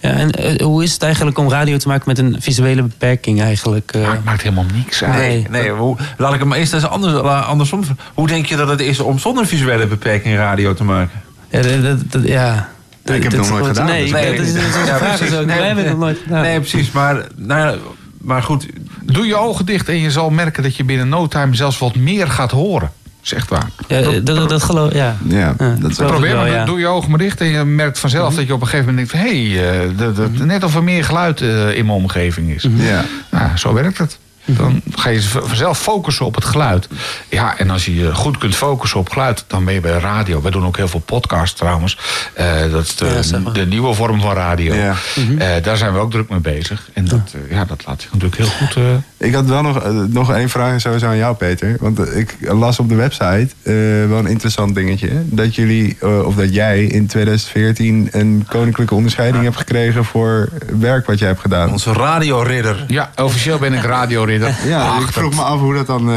Ja, en eh, hoe is het eigenlijk om radio te maken met een visuele beperking eigenlijk? eh? Het maakt helemaal niks uit. Nee, nee hoe, laat ik hem eerst eens anders, andersom. Hoe denk je dat het is om zonder visuele beperking radio te maken? Ja, dat, dat, dat- ja. Ik heb het nog nooit gedaan, Nee, dus dat weet is niet. dat is de Ja, vraag. precies. ook. Nee, Wij hebben het nog nooit gedaan. Nee, precies. Maar, nou, maar goed, Doe je ogen dicht en je zal merken dat je binnen no time zelfs wat meer gaat horen. Echt waar. Ja, dat, dat, dat geloof ja. Ja, Ja, dat Probeer wel, maar, ja. doe je ogen maar dicht en je merkt vanzelf dat je op een gegeven moment denkt... hé, hey, eh, dat- dat- net of er meer geluid eh, in mijn omgeving is. Ja. Nou, zo werkt het. Dan ga je vanzelf focussen op het geluid. Ja, en als je je goed kunt focussen op geluid, dan ben je bij radio. Wij doen ook heel veel podcasts trouwens. Eh, dat is Ja, zeg de, maar. de nieuwe vorm van radio. Ja. Eh, daar zijn we ook druk mee bezig. En dat, eh, ja, dat laat zich natuurlijk heel goed... eh, Ik had wel nog, eh, nog één vraag sowieso aan jou, Peter. Want eh, ik las op de website eh, wel een interessant dingetje. Dat jullie, eh, of dat jij in 2014 een koninklijke onderscheiding hebt gekregen voor werk wat jij hebt gedaan. onze radioridder. ja, officieel ben ik radioridder. Ja, ik vroeg me af hoe dat dan eh,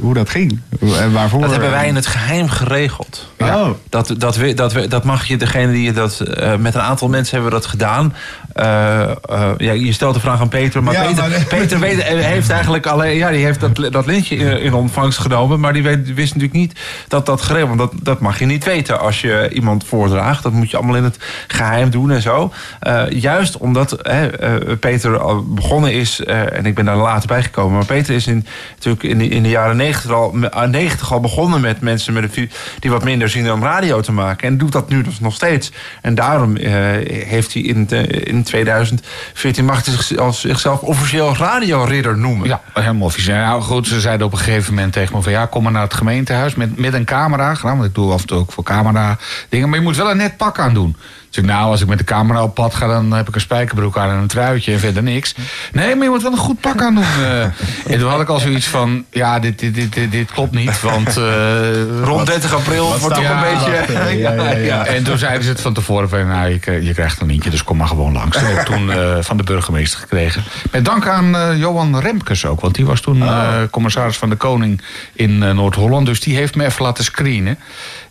hoe dat ging. En waarvoor. Dat hebben wij in het geheim geregeld. Oh. Dat, dat, we, dat, we, dat mag je, degene die je dat. eh, met een aantal mensen hebben we dat gedaan. Eh, eh, ja, je stelt de vraag aan Peter. Maar Ja, Peter, maar. Peter weet, heeft eigenlijk alleen. Ja, die heeft dat, dat lintje in, in ontvangst genomen. Maar die weet, wist natuurlijk niet dat dat geregeld. Want dat, dat mag je niet weten als je iemand voordraagt. Dat moet je allemaal in het geheim doen en zo. Juist omdat Peter al begonnen is. en ik ben daar later bij gekomen. Maar Peter is in, natuurlijk in de, in de jaren 90 al, eh, 90 al begonnen met mensen met een, die wat minder om radio te maken. En doet dat nu dus nog steeds. En daarom eh, heeft hij in, de- in 2014 mag hij zich- als zichzelf officieel radioridder noemen. Ja, helemaal officieel. Nou goed, ze zeiden op een gegeven moment tegen me van... ja, kom maar naar het gemeentehuis met, met een camera. Want ik doe af en toe ook voor camera dingen. Maar je moet wel een net pak aan doen. Dus nou, als ik met de camera op pad ga... dan heb ik een spijkerbroek aan en een truitje en verder niks. Nee, maar je moet wel een goed pak aan doen. eh. en toen had ik al zoiets van... ja, dit, dit, dit, dit, klopt niet, want... eh, Rond 30 april wordt toch een beetje... Ja. En toen zeiden ze het van tevoren van, nou, je, krijgt- je krijgt een lintje, dus kom maar gewoon langs. Dat heb ik toen eh, van de burgemeester gekregen. Met dank aan Johan Remkes ook, want die was toen eh, commissaris van de Koning in Noord-Holland. Dus die heeft me even laten screenen.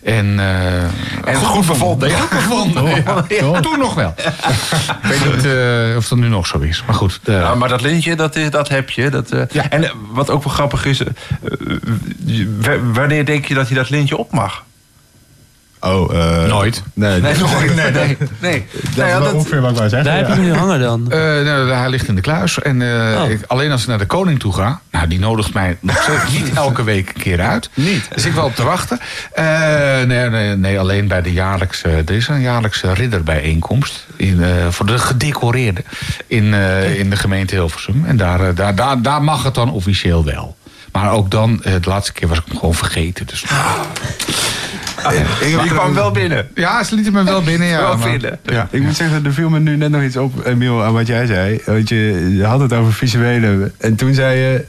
En, eh, En goed bevonden. Goed ja. Toen nog wel. ik weet niet eh, of dat nu nog zo is, maar goed. eh, maar dat lintje, dat, is, dat heb je. Dat, Ja. En wat ook wel grappig is... wanneer denk je dat je dat lintje op mag? Oh, eh, Nooit. Nee, Nee, nooit. Nee, nee. nee. dat Nou ja, is wel dat- ongeveer wat ik wou zeggen. Daar heb ja. je hem nu hangen dan. Eh, nou, hij ligt in de kluis. En eh, Oh. ik- alleen als ik naar de koning toe ga... Nou, die nodigt mij nog steeds niet elke week een keer uit. Niet? Dus ik wel op te wachten. Eh, nee, nee, nee, alleen bij de jaarlijkse... Er is een jaarlijkse ridderbijeenkomst. In, eh, voor de gedecoreerden. In, eh, in de gemeente Hilversum. En daar, eh, daar, daar, daar mag het dan officieel wel. Maar ook dan, eh, de laatste keer was ik hem gewoon vergeten. Dus, Je kwam wel binnen. ja, ze lieten me wel binnen. Ja, Wel maar- ja. Ik moet zeggen, er viel me nu net nog iets op, Emiel, aan wat jij zei. Want je, je had het over visuele. En toen zei je,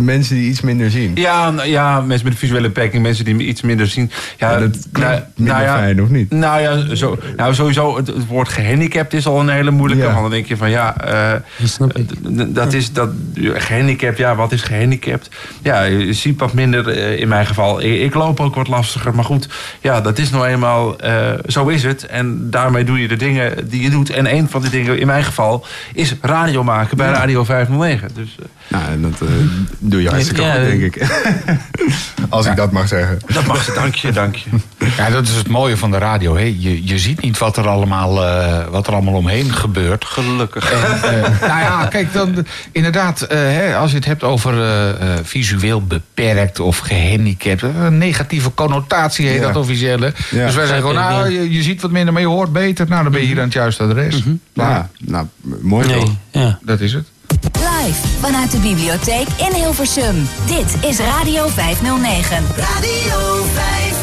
mensen die iets minder zien. Ja, nou, ja, mensen met een visuele beperking, mensen die iets minder zien. Ja, Ja, dat klinkt minder fijn, of niet? Nou ja, zo, nou sowieso, het, het woord gehandicapt is al een hele moeilijke. Ja. Want dan denk je van ja, eh, Dat snap ik. d- d- dat is dat gehandicapt. Ja, wat is gehandicapt? Ja, je ziet wat minder eh, in mijn geval. Ik, ik loop ook wat lastiger. Maar goed, ja, dat is nou eenmaal, eh, zo is het. En daarmee doe je de dingen die je doet. En een van die dingen in mijn geval is radio maken bij Radio 509. Dus Nou, en dat eh, doe je hartstikke Ja, goed, denk ik. Als ik dat mag zeggen. dat mag, dank je, dank je. Ja, dat is het mooie van de radio. Hè. Je, je ziet niet wat er, allemaal, eh, wat er allemaal omheen gebeurt. Gelukkig. En, eh, nou ja, kijk, dan inderdaad, eh, hè, als je het hebt over eh, eh, visueel beperkt of gehandicapt, eh, een negatieve connotatie heet Ja. dat? Ja. Dus wij zeggen gewoon, nou, je, je ziet wat minder, maar je hoort beter. Nou, dan ben je hier aan het juiste adres. Ja, nou, mooi toch? Nee, ja. Dat is het. Live vanuit de bibliotheek in Hilversum. Dit is Radio 509. Radio 509.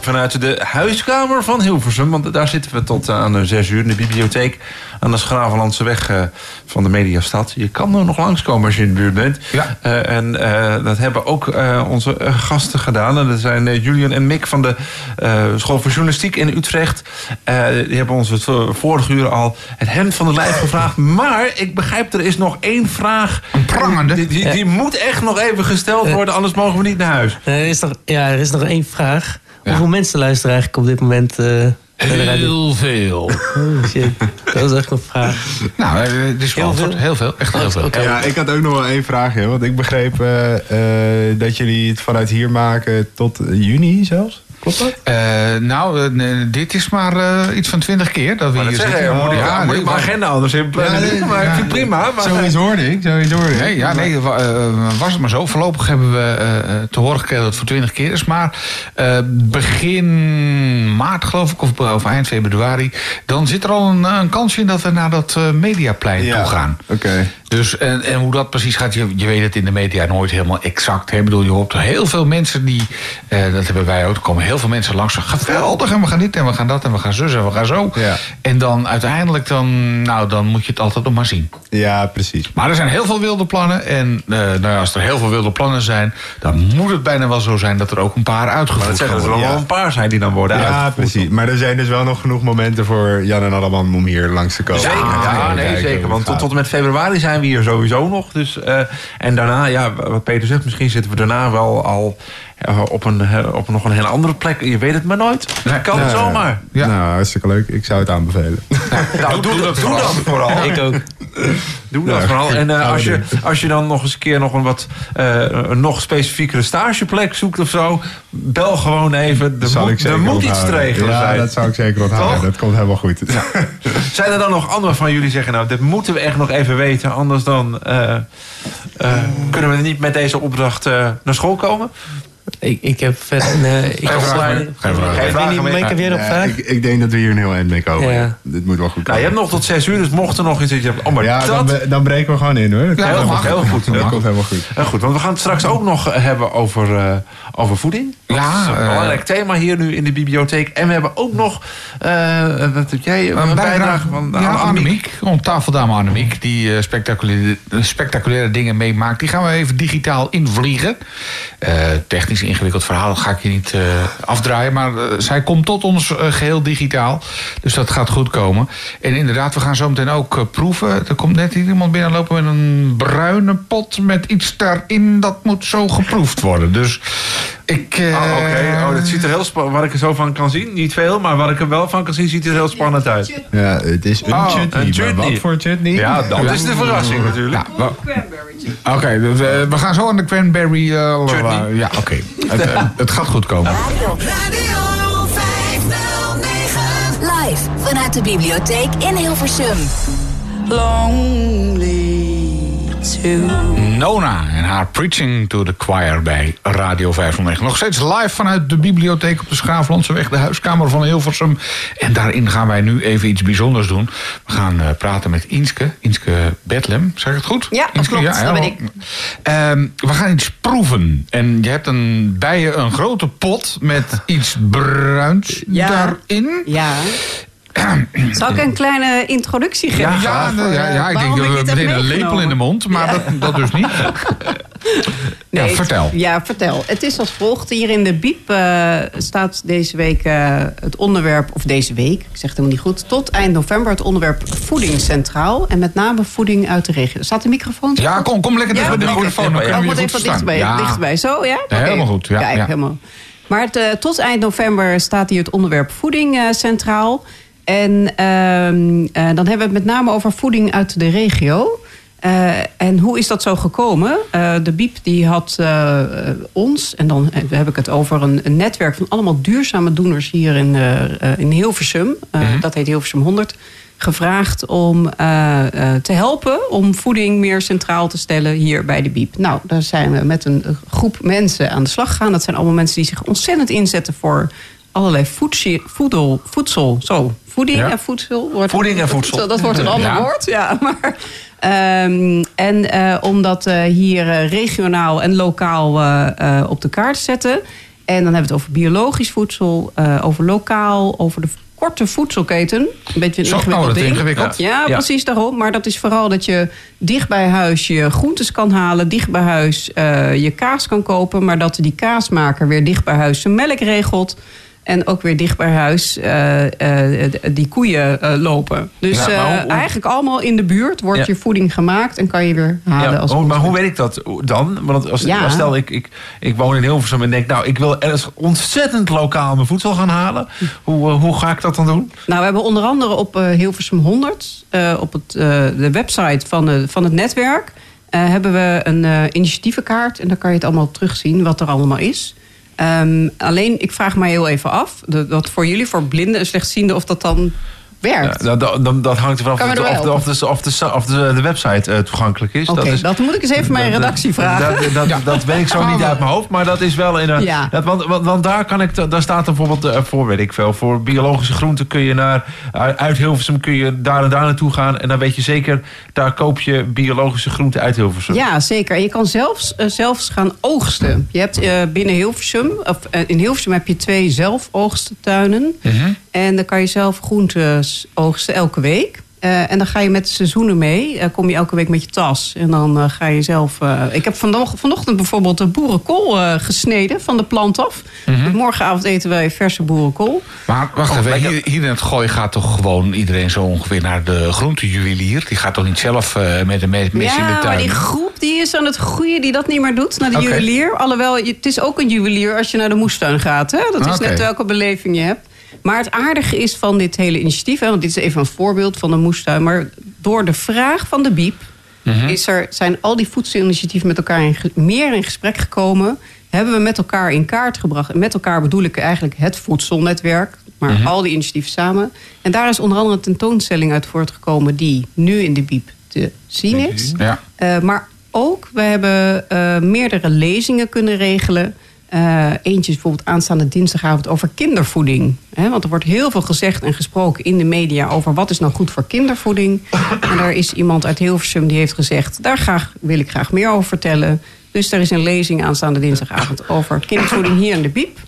Vanuit de huiskamer van Hilversum, want daar zitten we tot aan 6 uur in de bibliotheek aan de Schravenlandse weg eh, van de Mediastad. Je kan er nog langskomen als je in de buurt bent. Ja. Eh, en eh, dat hebben ook eh, onze gasten gedaan. En dat zijn Julian en Mick van de eh, School voor Journalistiek in Utrecht. Eh, die hebben ons het vorige uur al het hemd van de lijf gevraagd. Maar ik begrijp, er is nog één vraag. Een prangende. Die, die, die moet echt nog even gesteld worden, anders mogen we niet naar huis. Er is nog, ja, er is nog één vraag. Hoeveel mensen luisteren eigenlijk op dit moment eh? Heel veel. Oh, shit. Dat is echt een vraag. nou, eh, het is Heel veel? Heel veel. Echt heel veel. Oké. Ja, ik had ook nog wel één vraagje. Want ik begreep eh, eh, dat jullie het vanuit hier maken tot juni zelfs. Klopt dat? Eh, nou, eh, nee, dit is maar eh, iets van twintig keer dat we Maar hier dat zeggen, zitten. moet ik, ja, moet nee, ik mijn maar- agenda anders in plannen. Ja, nee, maar ik ja. prima. Maar, Zoiets hoorde ik, zoiets hoorde ik. Nee, ja, nee, wa- was het maar zo. Voorlopig hebben we eh, eh, te horen gekregen dat het voor 20 keer is. Maar eh, begin maart, geloof ik, of, of eind februari... dan zit er al een, een kansje in dat we naar dat Mediaplein toe gaan. Oké. Dus, en, en hoe dat precies gaat, je, je weet het in de media nooit helemaal exact. hè. Ik bedoel, je hoort heel veel mensen die, eh, dat hebben wij ook, komen heel veel mensen langs. Geweldig, en we gaan dit en we gaan dat en we gaan zus en we gaan zo. Ja. En dan uiteindelijk, dan, nou, dan moet je het altijd nog maar zien. Ja, precies. Maar er zijn heel veel wilde plannen. En eh, nou ja, als er heel veel wilde plannen zijn, dan moet het bijna wel zo zijn dat er ook een paar maar dat uitgevoerd zeggen gaan dat er worden. wel een paar zijn die dan worden Ja, uitgevoerd. precies. Maar er zijn dus wel nog genoeg momenten voor Jan en Alleman om hier langs te komen. Zeker, ja, nee, zeker. Want tot, en met februari zijn we hier sowieso nog. Dus, eh, en daarna, ja, wat Peter zegt, misschien zitten we daarna wel al op, een, eh, op nog een hele andere plek. Je weet het maar nooit. Nee. kan Ja, zomaar. Ja. Nou, hartstikke leuk. Ik zou het aanbevelen. Nou, doe, dat, doe dat vooral. Ik ook. Doe dat Ja, vooral. En eh, we als, je, als je dan nog eens een keer nog een wat eh, een nog specifiekere stageplek zoekt of zo, bel gewoon even. Er Dat moet, er iets te onthouden. regelen Ja, zijn. dat zou ik zeker onthouden. Dat komt helemaal goed. Zijn er dan nog anderen van jullie zeggen, nou, dit moeten we echt nog even weten, anders dan eh, eh, kunnen we niet met deze opdracht eh, naar school komen? Ik, ik heb verder... Nee, ik heb. Geen weet niet, maar ik heb weer nog Ja, vraag. ik, ik denk dat we hier een heel eind mee komen. Ja. Dit moet wel goed Nou, je komen. hebt nog tot zes uur, dus mocht er nog iets... dat je hebt- Oh, maar ja, dat... dan, dan breken we gewoon in hoor. Dat Ja, heel goed. Dat komt helemaal goed. Heel goed, want we gaan het straks ook nog hebben over, eh, over voeding. Ja, dat is een eh, belangrijk thema hier nu in de bibliotheek. En we hebben ook nog, eh, wat heb jij, een, bijdrage van ja, Annemiek. Annemiek. Om tafeldame Annemiek. Die eh, spectaculaire, spectaculaire dingen meemaakt. Die gaan we even digitaal invliegen. Eh, technisch ingewikkeld verhaal. Dat ga ik je niet eh, afdraaien. Maar eh, zij komt tot ons eh, geheel digitaal. Dus dat gaat goed komen. En inderdaad, we gaan zo meteen ook proeven. Er komt net iemand binnenlopen met een bruine pot met iets daarin. Dat moet zo geproefd worden. Dus ik... eh, Oh, Oké, oh, dat ziet er heel spannend Wat ik er zo van kan zien, niet veel, maar wat ik er wel van kan zien, ziet er heel spannend uit. Ja, het is een Oh, chutney. een maar chutney. Wat voor chutney? Ja, dat is de verrassing natuurlijk. Ja, Oké, dus, we gaan zo aan de cranberry... eh, Chutney. ja, oké. Het, eh, het gaat goed komen. Radio 509. Live vanuit de bibliotheek in Hilversum. Nona en haar Preaching to the Choir bij Radio 509. Nog steeds live vanuit de bibliotheek op de Schaaflandseweg, de huiskamer van Hilversum. En daarin gaan wij nu even iets bijzonders doen. We gaan eh, praten met Inske, Inske Bedlem. Zeg ik het goed? Ja, dat Inske, klopt, dat ben ik. Ehm, we gaan iets proeven. En je hebt een, bij je een grote pot met iets bruins Ja. daarin. Ja, Zal ik een kleine introductie geven? Ja, ja, ja, eh, ja, ik denk dat we meteen een lepel in de mond, maar dat, dat dus niet. ja, het- vertel. Ja, vertel. Het is als volgt. Hier in de BIEB eh, staat deze week eh, het onderwerp, of deze week, ik zeg het helemaal niet goed, tot eind november het onderwerp voeding centraal. En met name voeding uit de regio. Staat de microfoon? Ja, kom, kom lekker Ja, tegen de microfoon. Dan Ja, Oh, we moet je even. Ja. dichterbij. Zo, ja? Ja, helemaal goed, ja, Kijk, ja. helemaal. Maar het, tot eind november staat hier het onderwerp voeding centraal. En ehm, eh, dan hebben we het met name over voeding uit de regio. Eh, en hoe is dat zo gekomen? Eh, de BIEB die had ons, en dan heb ik het over een, een netwerk van allemaal duurzame doeners hier in, in Hilversum. Eh, Dat heet Hilversum 100 gevraagd om te helpen om voeding meer centraal te stellen hier bij de BIEB. Nou, daar zijn we met een groep mensen aan de slag gegaan. Dat zijn allemaal mensen die zich ontzettend inzetten voor allerlei voedsel, voedel, voedsel. Zo, voeding Ja. en voedsel. Wordt, Voeding en voedsel. Dat wordt een ander Ja. woord, ja. Maar, ehm, en eh, om dat eh, hier eh, regionaal en lokaal op de kaart te zetten. En dan hebben we het over biologisch voedsel, over lokaal, over de korte voedselketen. Een beetje een Zo, ingewikkeld ding. Ja, Ja. precies daarom. Maar dat is vooral dat je dicht bij huis je groentes kan halen. Dicht bij huis je kaas kan kopen. Maar dat die kaasmaker weer dicht bij huis zijn melk regelt. En ook weer dicht bij huis eh, eh, die koeien eh, lopen. Dus Ja, maar hoe- hoe- eigenlijk allemaal in de buurt wordt Ja. je voeding gemaakt. En kan je weer halen Ja, als hoe- maar hoe weet ik dat dan? Want als, stel ik, ik, ik woon in Hilversum en denk, nou, ik wil ergens ontzettend lokaal mijn voedsel gaan halen. Hoe, hoe ga ik dat dan doen? Nou, we hebben onder andere op Hilversum 100, eh, op het, de website van, van het netwerk, hebben we een initiatievenkaart. En daar kan je het allemaal terugzien wat er allemaal is. Ehm, alleen, ik vraag mij heel even af, dat voor jullie, voor blinden en slechtzienden, of dat dan werkt. Ja, dat, dat, dat hangt ervan af of, de, er of, de, of, de, of, website eh, toegankelijk is. Oké, is- dat moet ik eens even mijn dat- redactie dat- vragen. Dat, dat, dat weet ik zo niet uit mijn hoofd, maar dat is wel in een. Ja. Dat, want, want, want daar, kan ik, daar staat bijvoorbeeld eh, voor, weet ik veel. Voor biologische groenten kun je naar. Uit Hilversum kun je daar en daar naartoe gaan. En dan weet je zeker, daar koop je biologische groenten uit Hilversum. Ja, zeker. En je kan zelfs, eh, zelfs gaan oogsten. Je hebt binnen Hilversum, of in Hilversum heb je twee zelfoogsttuinen. En dan kan je zelf groentes oogsten elke week. Eh, en dan ga je met de seizoenen mee. Eh, kom je elke week met je tas. En dan eh, ga je zelf... ik heb vanoch- vanochtend bijvoorbeeld de boerenkool gesneden van de plant af. Dus morgenavond eten wij verse boerenkool. Maar wacht Oh, even, lekker. hier, hier in het gooi gaat toch gewoon iedereen zo ongeveer naar de groentejuwelier? Die gaat toch niet zelf met een mes in de Ja, tuin? maar die groep die is aan het groeien die dat niet meer doet. Naar de juwelier. Alhoewel, het is ook een juwelier als je naar de moestuin gaat. Hè? Dat is Oké. net welke beleving je hebt. Maar het aardige is van dit hele initiatief... Hè, want dit is even een voorbeeld van de moestuin... maar door de vraag van de BIEB... Mhm. is er, zijn al die voedselinitiatieven met elkaar in, meer in gesprek gekomen... hebben we met elkaar in kaart gebracht. En met elkaar bedoel ik eigenlijk het voedselnetwerk... maar Mhm. al die initiatieven samen. En daar is onder andere een tentoonstelling uit voortgekomen... die nu in de BIEB te zien is. Ja. Eh, maar ook, we hebben eh, meerdere lezingen kunnen regelen. Eh, eentje is bijvoorbeeld aanstaande dinsdagavond over kindervoeding. Want er wordt heel veel gezegd en gesproken in de media... over wat is nou goed voor kindervoeding. En daar is iemand uit Hilversum die heeft gezegd... daar graag, wil ik graag meer over vertellen. Dus er is een lezing aanstaande dinsdagavond... over kindervoeding hier in de Biep.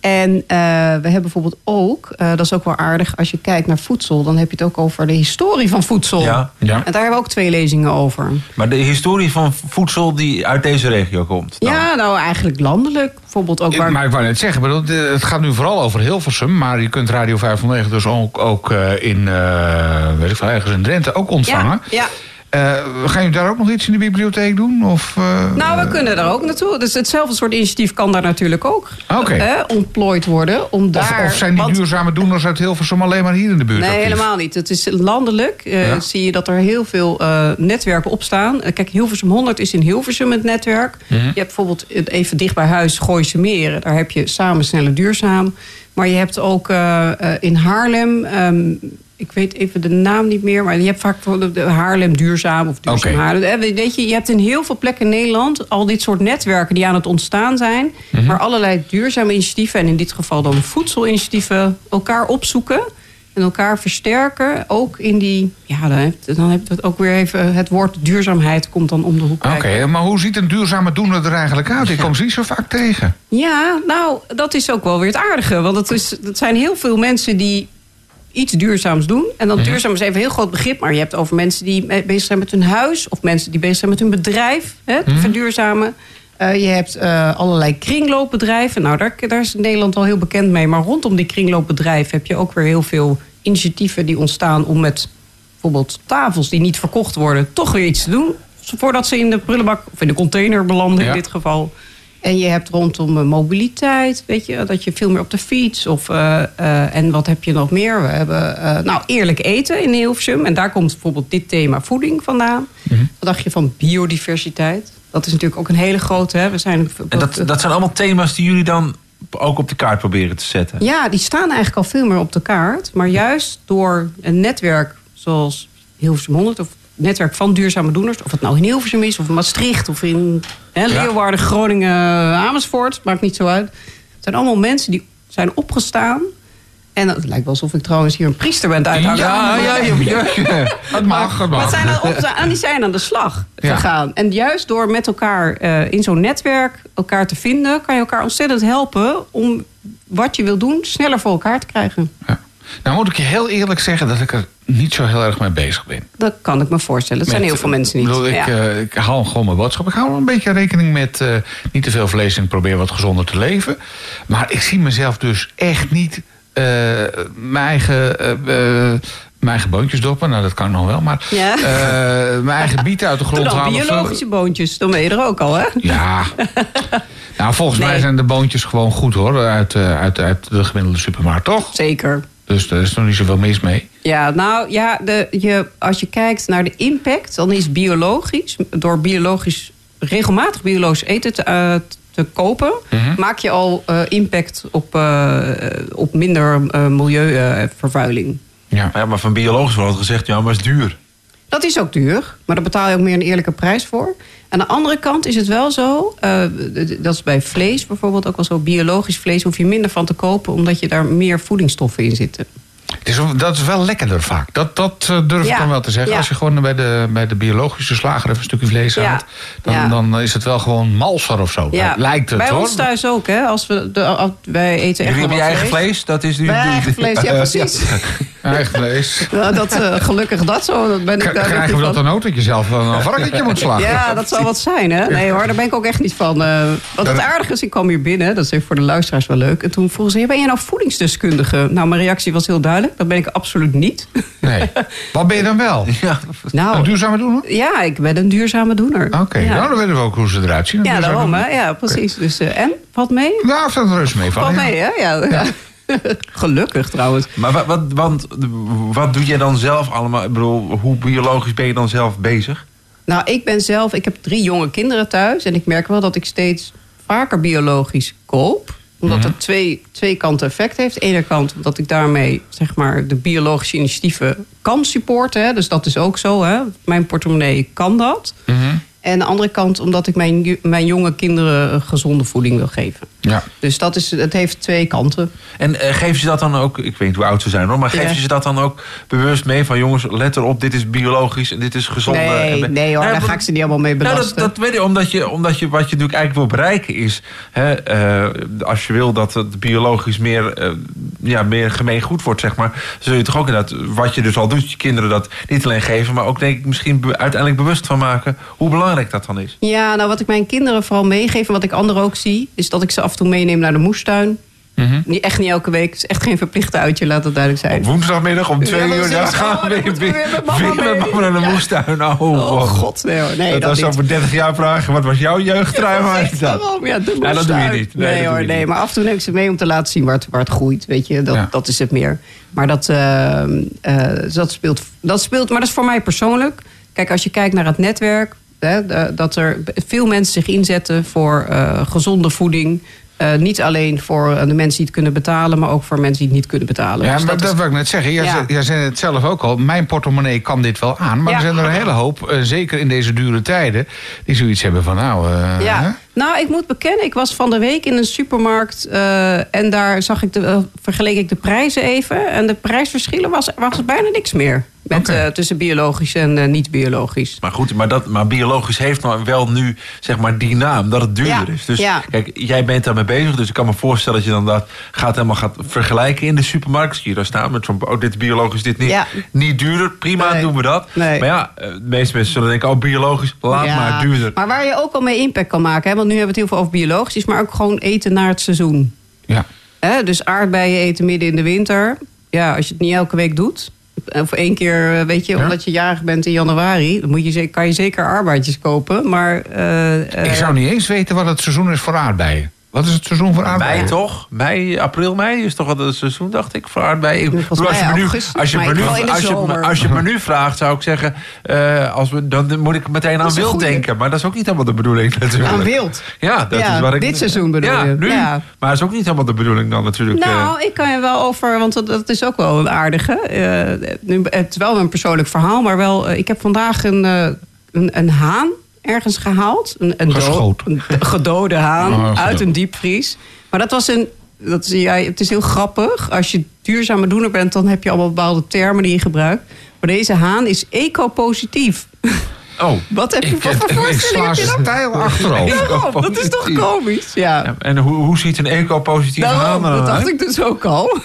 En eh, we hebben bijvoorbeeld ook, eh, dat is ook wel aardig... als je kijkt naar voedsel, dan heb je het ook over de historie van voedsel. Ja. Ja. En daar hebben we ook twee lezingen over. Maar de historie van voedsel die uit deze regio komt. dan? Ja, nou eigenlijk landelijk. Bijvoorbeeld ook waar... Maar ik wou net zeggen, bedoel, het gaat nu vooral over Hilversum... maar je kunt Radio 509 dus ook, ook eh, in, eh, weet ik veel, ergens in Drenthe ook ontvangen. ja, ja. Gaan jullie daar ook nog iets in de bibliotheek doen? Of, eh, Nou, we kunnen er ook naartoe. Dus hetzelfde soort initiatief kan daar natuurlijk ook Oké. eh, ontplooid worden. Om of, daar, of zijn die want- duurzame doeners uit Hilversum alleen maar hier in de buurt Nee, actief? helemaal niet. Het is landelijk. eh, Ja. Zie je dat er heel veel eh, netwerken op staan. Eh, kijk, Hilversum 100 is in Hilversum het netwerk. Mhm. Je hebt bijvoorbeeld even dicht bij huis Gooise Meren. Daar heb je Samen Sneller Duurzaam. Maar je hebt ook eh, eh, in Haarlem... ehm, ik weet even de naam niet meer, maar je hebt vaak de Haarlem Duurzaam of Duurzaam Oké. Haarlem. Eh, Weet je, je hebt in heel veel plekken in Nederland al dit soort netwerken die aan het ontstaan zijn. Mhm. Waar allerlei duurzame initiatieven, en in dit geval dan voedselinitiatieven, elkaar opzoeken. En elkaar versterken. Ook in die. Ja, dan heb, dan heb het ook weer even. Het woord duurzaamheid komt dan om de hoek. Oké, maar hoe ziet een duurzame doener er eigenlijk uit? Ik kom ze niet zo vaak tegen. Ja, nou, dat is ook wel weer het aardige. Want het, is, het zijn heel veel mensen die iets duurzaams doen. En dan duurzaam is even een heel groot begrip. Maar je hebt over mensen die bezig zijn met hun huis. Of mensen die bezig zijn met hun bedrijf. Hè, te verduurzamen. Eh, je hebt eh, allerlei kringloopbedrijven. Nou, daar, daar is Nederland al heel bekend mee. Maar rondom die kringloopbedrijven heb je ook weer heel veel initiatieven die ontstaan om met bijvoorbeeld tafels die niet verkocht worden, toch weer iets te doen. Voordat ze in de prullenbak of in de container belanden Ja. in dit geval. En je hebt rondom eh, mobiliteit, weet je, dat je veel meer op de fiets. Of, eh, eh, en wat heb je nog meer? We hebben nou, eerlijk eten in Hilversum. En daar komt bijvoorbeeld dit thema voeding vandaan. Mhm. Wat dacht je van biodiversiteit? Dat is natuurlijk ook een hele grote. Hè? We zijn, En dat, dat zijn allemaal thema's die jullie dan ook op de kaart proberen te zetten. Ja, die staan eigenlijk al veel meer op de kaart. Maar juist door een netwerk zoals Hilversum 100... of het netwerk van duurzame doeners... of het nou in Hilversum is, of in Maastricht... of in hè, Leeuwarden, Groningen, Amersfoort... maakt niet zo uit. Het zijn allemaal mensen die zijn opgestaan... en het lijkt wel alsof ik trouwens hier een priester ben uithangen. Ja, ja, ja, ja. Het mag, het mag. zijn aan en die zijn aan de slag gegaan. En juist door met elkaar eh, in zo'n netwerk elkaar te vinden... kan je elkaar ontzettend helpen om wat je wil doen... sneller voor elkaar te krijgen. Ja. Nou moet ik je heel eerlijk zeggen dat ik er niet zo heel erg mee bezig ben. Dat kan ik me voorstellen. Dat zijn heel veel mensen niet. Ik, bedoel, ik, Ja. eh, ik hou gewoon mijn boodschap. Ik hou wel een beetje rekening met eh, niet te veel vlees en ik probeer wat gezonder te leven. Maar ik zie mezelf dus echt niet eh, mijn eigen. mijn eigen boontjes doppen, nou dat kan nog wel, maar Ja. mijn eigen bieten uit de grond dan halen. biologische boontjes. Dan ben je er ook al, hè? Ja. nou, volgens mij zijn de boontjes gewoon goed hoor, uit, uit, uit de gemiddelde supermarkt, toch? Zeker. Dus daar is nog niet zoveel mis mee. Ja, nou ja, de, je, als je kijkt naar de impact, dan is biologisch, door biologisch, regelmatig biologisch eten te, eh, te kopen, Mhm. maak je al eh, impact op, eh, op minder eh, milieuvervuiling. Ja. Ja, maar van biologisch wordt altijd gezegd, ja, maar het is duur. Dat is ook duur, maar daar betaal je ook meer een eerlijke prijs voor. Aan de andere kant is het wel zo, eh, dat is bij vlees bijvoorbeeld ook wel zo. Biologisch vlees hoef je minder van te kopen, omdat je daar meer voedingsstoffen in zitten. Het is, dat is wel lekkerder vaak. Dat, dat eh, durf ik Ja, dan wel te zeggen. ja. Als je gewoon bij de, bij de biologische slager even een stukje vlees Ja, haalt... Dan, ja. dan is het wel gewoon malser of zo. Lijkt het bij hoor. ons thuis ook, hè? Als we de, als- wij eten echt Jullie hebben je eigen vlees, dat is nu... Eigen vlees, ja, precies. Eigen vlees. Nou, dat, eh, gelukkig dat zo. Dat ben ik K- daar Krijgen we dat van. dan ook dat je zelf wel een varkentje moet slagen? Ja, dat zou wat zijn, hè? Nee hoor, daar ben ik ook echt niet van. Eh wat het aardige is, ik kwam hier binnen. Dat is even voor de luisteraars wel leuk. En toen vroegen ze, ja, ben je nou voedingsdeskundige? Nou, mijn reactie was heel duidelijk. Dat ben ik absoluut niet. Nee. Wat ben je dan wel? Ja, Een Nou, duurzame doener? ja, ik ben een duurzame doener. Oké, ja. nou dan weten we ook hoe ze eruit zien. een Ja, daarom, hè? Ja, precies. Dus, eh, en? Valt mee? Nou, dat rust mee van. Valt ja. mee, hè? Ja. ja. Gelukkig trouwens. Maar wat, wat, want, wat doe jij dan zelf allemaal? Ik bedoel, hoe biologisch ben je dan zelf bezig? Nou, ik ben zelf, ik heb drie jonge kinderen thuis. En ik merk wel dat ik steeds vaker biologisch koop. Omdat Mhm. het twee, twee kanten effect heeft. De ene kant dat ik daarmee zeg maar, de biologische initiatieven kan supporten. Hè. Dus dat is ook zo. Hè. Mijn portemonnee kan dat. Mhm. En de andere kant omdat ik mijn, mijn jonge kinderen een gezonde voeding wil geven. Ja. Dus dat is, het heeft twee kanten. En eh, geef je dat dan ook, ik weet niet hoe oud ze zijn hoor, maar geef Ja. je ze dat dan ook bewust mee van jongens, let erop, dit is biologisch en dit is gezond. Nee, nee hoor, daar ga ik ze niet allemaal mee Nou, dat, belasten. dat weet je, omdat je, omdat je wat je natuurlijk eigenlijk wil bereiken is, hè, eh, als je wil dat het biologisch meer, eh, ja, meer gemeen goed wordt, zeg maar, zul je toch ook inderdaad, wat je dus al doet, je kinderen dat niet alleen geven, maar ook denk ik misschien be- uiteindelijk bewust van maken hoe belangrijk dat dan is. Ja, nou wat ik mijn kinderen vooral meegeef en wat ik anderen ook zie, is dat ik ze af en toe meeneem naar de moestuin. Mhm. Niet, echt niet elke week. Het is echt geen verplichte uitje, laat het duidelijk zijn. Op woensdagmiddag om twee uur, daar gaan we weer, weer met mama weer met mee. mama naar de Ja. moestuin. Oh, Oh god, nee hoor. Nee, dat dat, was over 30 jaar vragen, wat was jouw jeugdtrui? Ja, de Ja, dat doe je niet. Nee, Nee, dat hoor, nee. niet. Maar af en toe neem ik ze mee om te laten zien waar het, waar het groeit. Weet je, dat, dat is het meer. Maar dat, eh, eh, dat, speelt, dat speelt. Maar dat is voor mij persoonlijk. Kijk, als je kijkt naar het netwerk. Hè, dat er veel mensen zich inzetten voor eh, gezonde voeding. Eh, niet alleen voor eh, de mensen die het kunnen betalen, maar ook voor mensen die het niet kunnen betalen. Ja, Dus maar dat dat, is- wil ik net zeggen. Jij, Ja. zei, jij zei het zelf ook al. Mijn portemonnee kan dit wel aan. Maar Ja. er zijn er een hele hoop, zeker in deze dure tijden... die zoiets hebben van nou... hè? Ja, nou, ik moet bekennen, ik was van de week in een supermarkt en daar zag ik de, vergeleek ik de prijzen even. En de prijsverschillen was, was bijna niks meer. Met, eh, tussen biologisch en eh, niet-biologisch. Maar goed, maar, dat, maar biologisch heeft nou wel nu zeg maar die naam, dat het duurder Ja, is. Dus ja. kijk, jij bent daarmee bezig, dus ik kan me voorstellen dat je dan dat gaat helemaal gaat vergelijken in de supermarkt. Zie je daar staan met zo'n, oh dit is biologisch, dit niet. Ja. Niet duurder, prima, Nee. doen we dat. Nee. Maar ja, eh, de meeste mensen zullen denken, oh biologisch, laat maar duurder. Maar waar je ook al mee impact kan maken, hè, want nu hebben we het heel veel over biologisch, maar ook gewoon eten naar het seizoen. Ja. Hè, dus aardbeien eten midden in de winter. Ja, als je het niet elke week doet. Of één keer, eh, weet je, Ja. omdat je jarig bent in januari. Dan moet je, kan je zeker arbeidjes kopen. Maar eh, eh, Ik zou niet eens weten wat het seizoen is voor aardbeien. Wat is het seizoen voor aardbeien? Mei toch? Mei, april, mei is toch wat het seizoen, dacht ik, voor aardbeien. Als je me nu, als je me nu, als je, zomer. als je me nu vraagt, zou ik zeggen, eh, als we, dan moet ik meteen aan wild denken. Maar dat is ook niet helemaal de bedoeling natuurlijk. Aan wild? Ja, dat Ja, is waar ik... dit seizoen bedoel ja, je? Nu. Ja. Maar dat is ook niet helemaal de bedoeling dan natuurlijk. eh. Nou, ik kan je wel over, want dat, dat is ook wel een aardige. eh, nu, het is wel een persoonlijk verhaal, maar wel. ik heb vandaag een, eh, een, een haan ergens gehaald. Een, een, Geschoten. een gedode haan Oh, gedood. uit een diepvries. Maar dat was een. Dat is, ja, het is heel grappig. Als je duurzame doener bent, dan heb je allemaal bepaalde termen die je gebruikt. Maar deze haan is eco-positief. oh. Wat heb je Ik, voor ik, voorstelling? heb je dan? stijl achterover. Waarom? Dat is toch komisch? Ja. Ja, En hoe, hoe ziet een eco-positieve haan Daarom, er dat dacht ik dus ook al.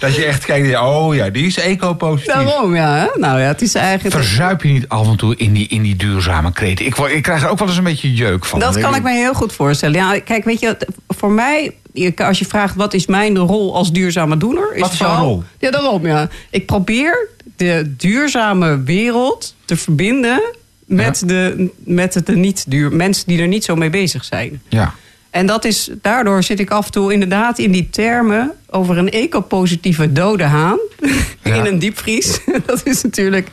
Dat je echt kijkt, oh ja, die is eco-positief. Daarom, ja. hè? Nou ja, het is eigenlijk... Verzuip je niet af en toe in die, in die duurzame kreten? Ik, ik krijg er ook wel eens een beetje jeuk van. Dat kan ik me heel goed voorstellen. Ja, kijk, weet je, voor mij, als je vraagt wat is mijn rol als duurzame doener, is Wat is jouw vooral- rol? Ja, daarom, ja. Ik probeer de duurzame wereld te verbinden met, de, met de niet duur, mensen die er niet zo mee bezig zijn. Ja. En dat is, daardoor zit ik af en toe inderdaad in die termen over een ecopositieve dode haan Ja. in een diepvries. Dat is natuurlijk.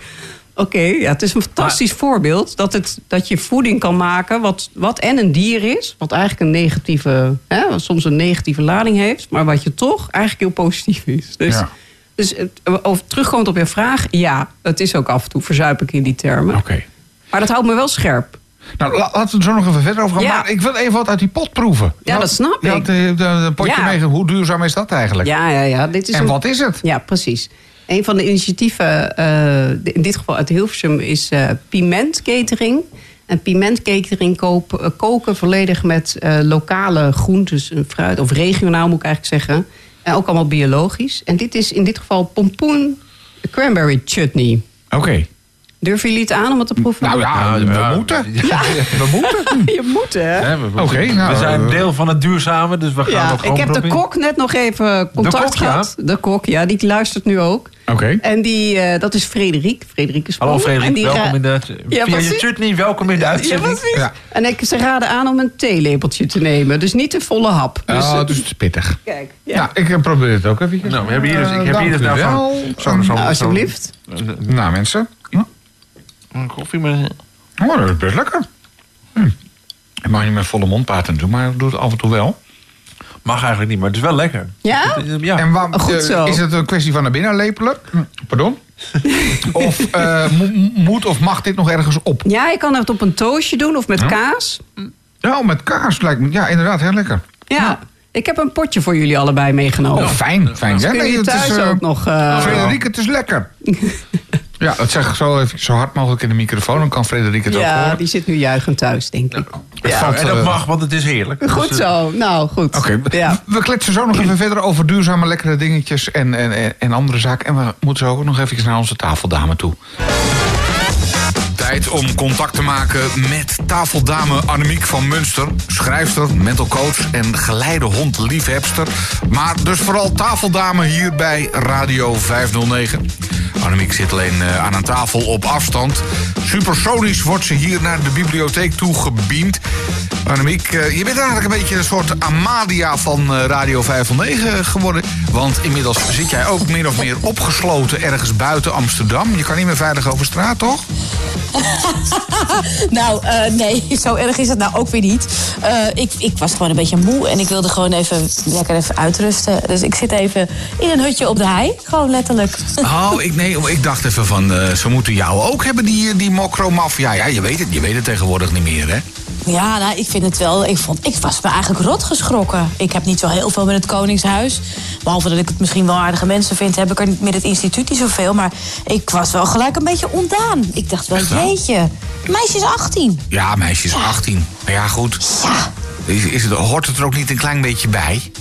Oké, ja, het is een fantastisch voorbeeld dat, het, dat je voeding kan maken wat, wat en een dier is, wat eigenlijk een negatieve, hè, wat soms een negatieve lading heeft, maar wat je toch eigenlijk heel positief is. Dus, Ja. dus het- over, terugkomend op je vraag, ja, het is ook af en toe verzuip ik in die termen. Oké. Maar dat houdt me wel scherp. Nou, la- laten we er zo nog even verder over gaan. Ja. Maar ik wil even wat uit die pot proeven. Ja, dat snap je ik. had, eh, potje Ja. meege- Hoe duurzaam is dat eigenlijk? Ja, ja, ja. Dit is en een- wat is het? Ja, precies. Een van de initiatieven, eh, in dit geval uit Hilversum, is eh Piment Catering. En Piment Catering koop, koken volledig met lokale groentes en fruit. Of regionaal moet ik eigenlijk zeggen. En ook allemaal biologisch. En dit is in dit geval pompoen cranberry chutney. Oké. Durven jullie het aan om het te proeven? Nou ja, we ja. moeten. We moeten. Je moet, hè? Oké, nou, we zijn eh, deel van het duurzame, dus we gaan Ja, het gewoon ik heb de kok net nog even contact kok, ja? gehad. De kok, ja, die luistert nu ook. Oké. En die, eh, dat is Frederik. Frederik is Hallo. En Frederik, die welkom in de... Ja, via je chutney, welkom in de uitzending. Ja. En ik, ze raden aan om een theelepeltje te nemen. Dus niet de volle hap. Dus, Oh, dus het is pittig. kijk. Ja, ik probeer het ook even. Nou, we hebben hier dus, ik heb hier dus u nou wel. van... Zo, zo, Nou, alsjeblieft. Nou, mensen. Een koffie met... Oh, dat is best lekker. Hm. Ik mag niet met volle mond praten doen, maar ik doe het af en toe wel. Mag eigenlijk niet, maar het is wel lekker. Ja? Het is- Ja. En waar, Goed eh, zo. is het een kwestie van naar binnen lepelen? Hm, Pardon? of eh, mo- moet of mag dit nog ergens op? Ja, je kan het op een toastje doen of met kaas. Ja, met kaas lijkt me. Ja, inderdaad, heel lekker. Ja. Ik heb een potje voor jullie allebei meegenomen. Oh, fijn. fijn. Dus Ja, kun nee, je het thuis is, eh, ook nog... eh, Frederik, het is lekker. ja, dat zeg ik zo, even, zo hard mogelijk in de microfoon. Dan kan Frederik het ook ja, horen. die zit nu juichend thuis, denk ik. Ja, valt, en dat eh, mag, want het is heerlijk. Goed Dus, eh, zo. Nou, goed. Oké, Ja. we kletsen zo nog even verder over duurzame lekkere dingetjes en, en, en, en andere zaken. En we moeten zo ook nog even naar onze tafeldame toe. Om contact te maken met tafeldame Annemiek van Munster. Schrijfster, mental coach en geleidehondliefhebster. Maar dus vooral tafeldame hier bij Radio 509. Annemiek zit alleen eh, aan een tafel op afstand. Supersonisch wordt ze hier naar de bibliotheek toe gebeamd. Annemiek, eh, je bent eigenlijk een beetje een soort Amalia van eh, Radio 509 geworden. Want inmiddels zit jij ook meer of meer opgesloten ergens buiten Amsterdam. Je kan niet meer veilig over straat, toch? Nou, eh, nee, zo erg is het nou ook weer niet. Eh, ik, ik was gewoon een beetje moe en ik wilde gewoon even lekker even uitrusten. Dus ik zit even in een hutje op de hei. Gewoon letterlijk. Oh, ik, nee, ik dacht even van, eh, ze moeten jou ook hebben, die, die mokromafia. Ja, je weet het, je weet het tegenwoordig niet meer, hè? Ja, nou, ik vind het wel. Ik, vond, ik was me eigenlijk rot geschrokken. Ik heb niet zo heel veel met het Koningshuis. Behalve dat ik het misschien wel aardige mensen vind, heb ik er met het instituut niet zoveel. Maar ik was wel gelijk een beetje ontdaan. Ik dacht wel, jeetje. Meisje is 18. Ja, meisjes 18. Maar ja, goed. Ja. Is, is het, hoort het er ook niet een klein beetje bij?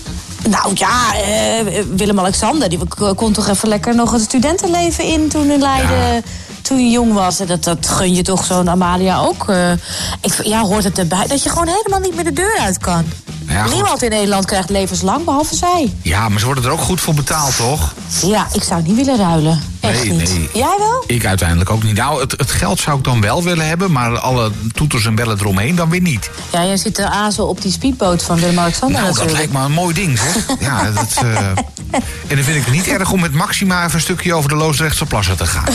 Nou ja, eh, Willem-Alexander, die kon toch even lekker nog het studentenleven in toen in Leiden. Toen je jong was. En dat, dat gun je toch zo'n Amalia ook. eh. ik, ja, hoort het erbij dat je gewoon helemaal niet meer de deur uit kan. Ja. Niemand in Nederland krijgt levenslang, behalve zij. Ja, maar ze worden er ook goed voor betaald, toch? Ja, ik zou het niet willen ruilen. Echt Nee, niet. nee. Jij wel? Ik uiteindelijk ook niet. Nou, het, het geld zou ik dan wel willen hebben, maar alle toeters en bellen eromheen dan weer niet. Ja, jij zit te azen op die speedboot van Willem-Alexander Nou, dat natuurlijk. lijkt me een mooi ding, zeg. Ja, dat, eh, En dan vind ik het niet erg om met Maxima even een stukje over de Loosdrechtse plassen te gaan.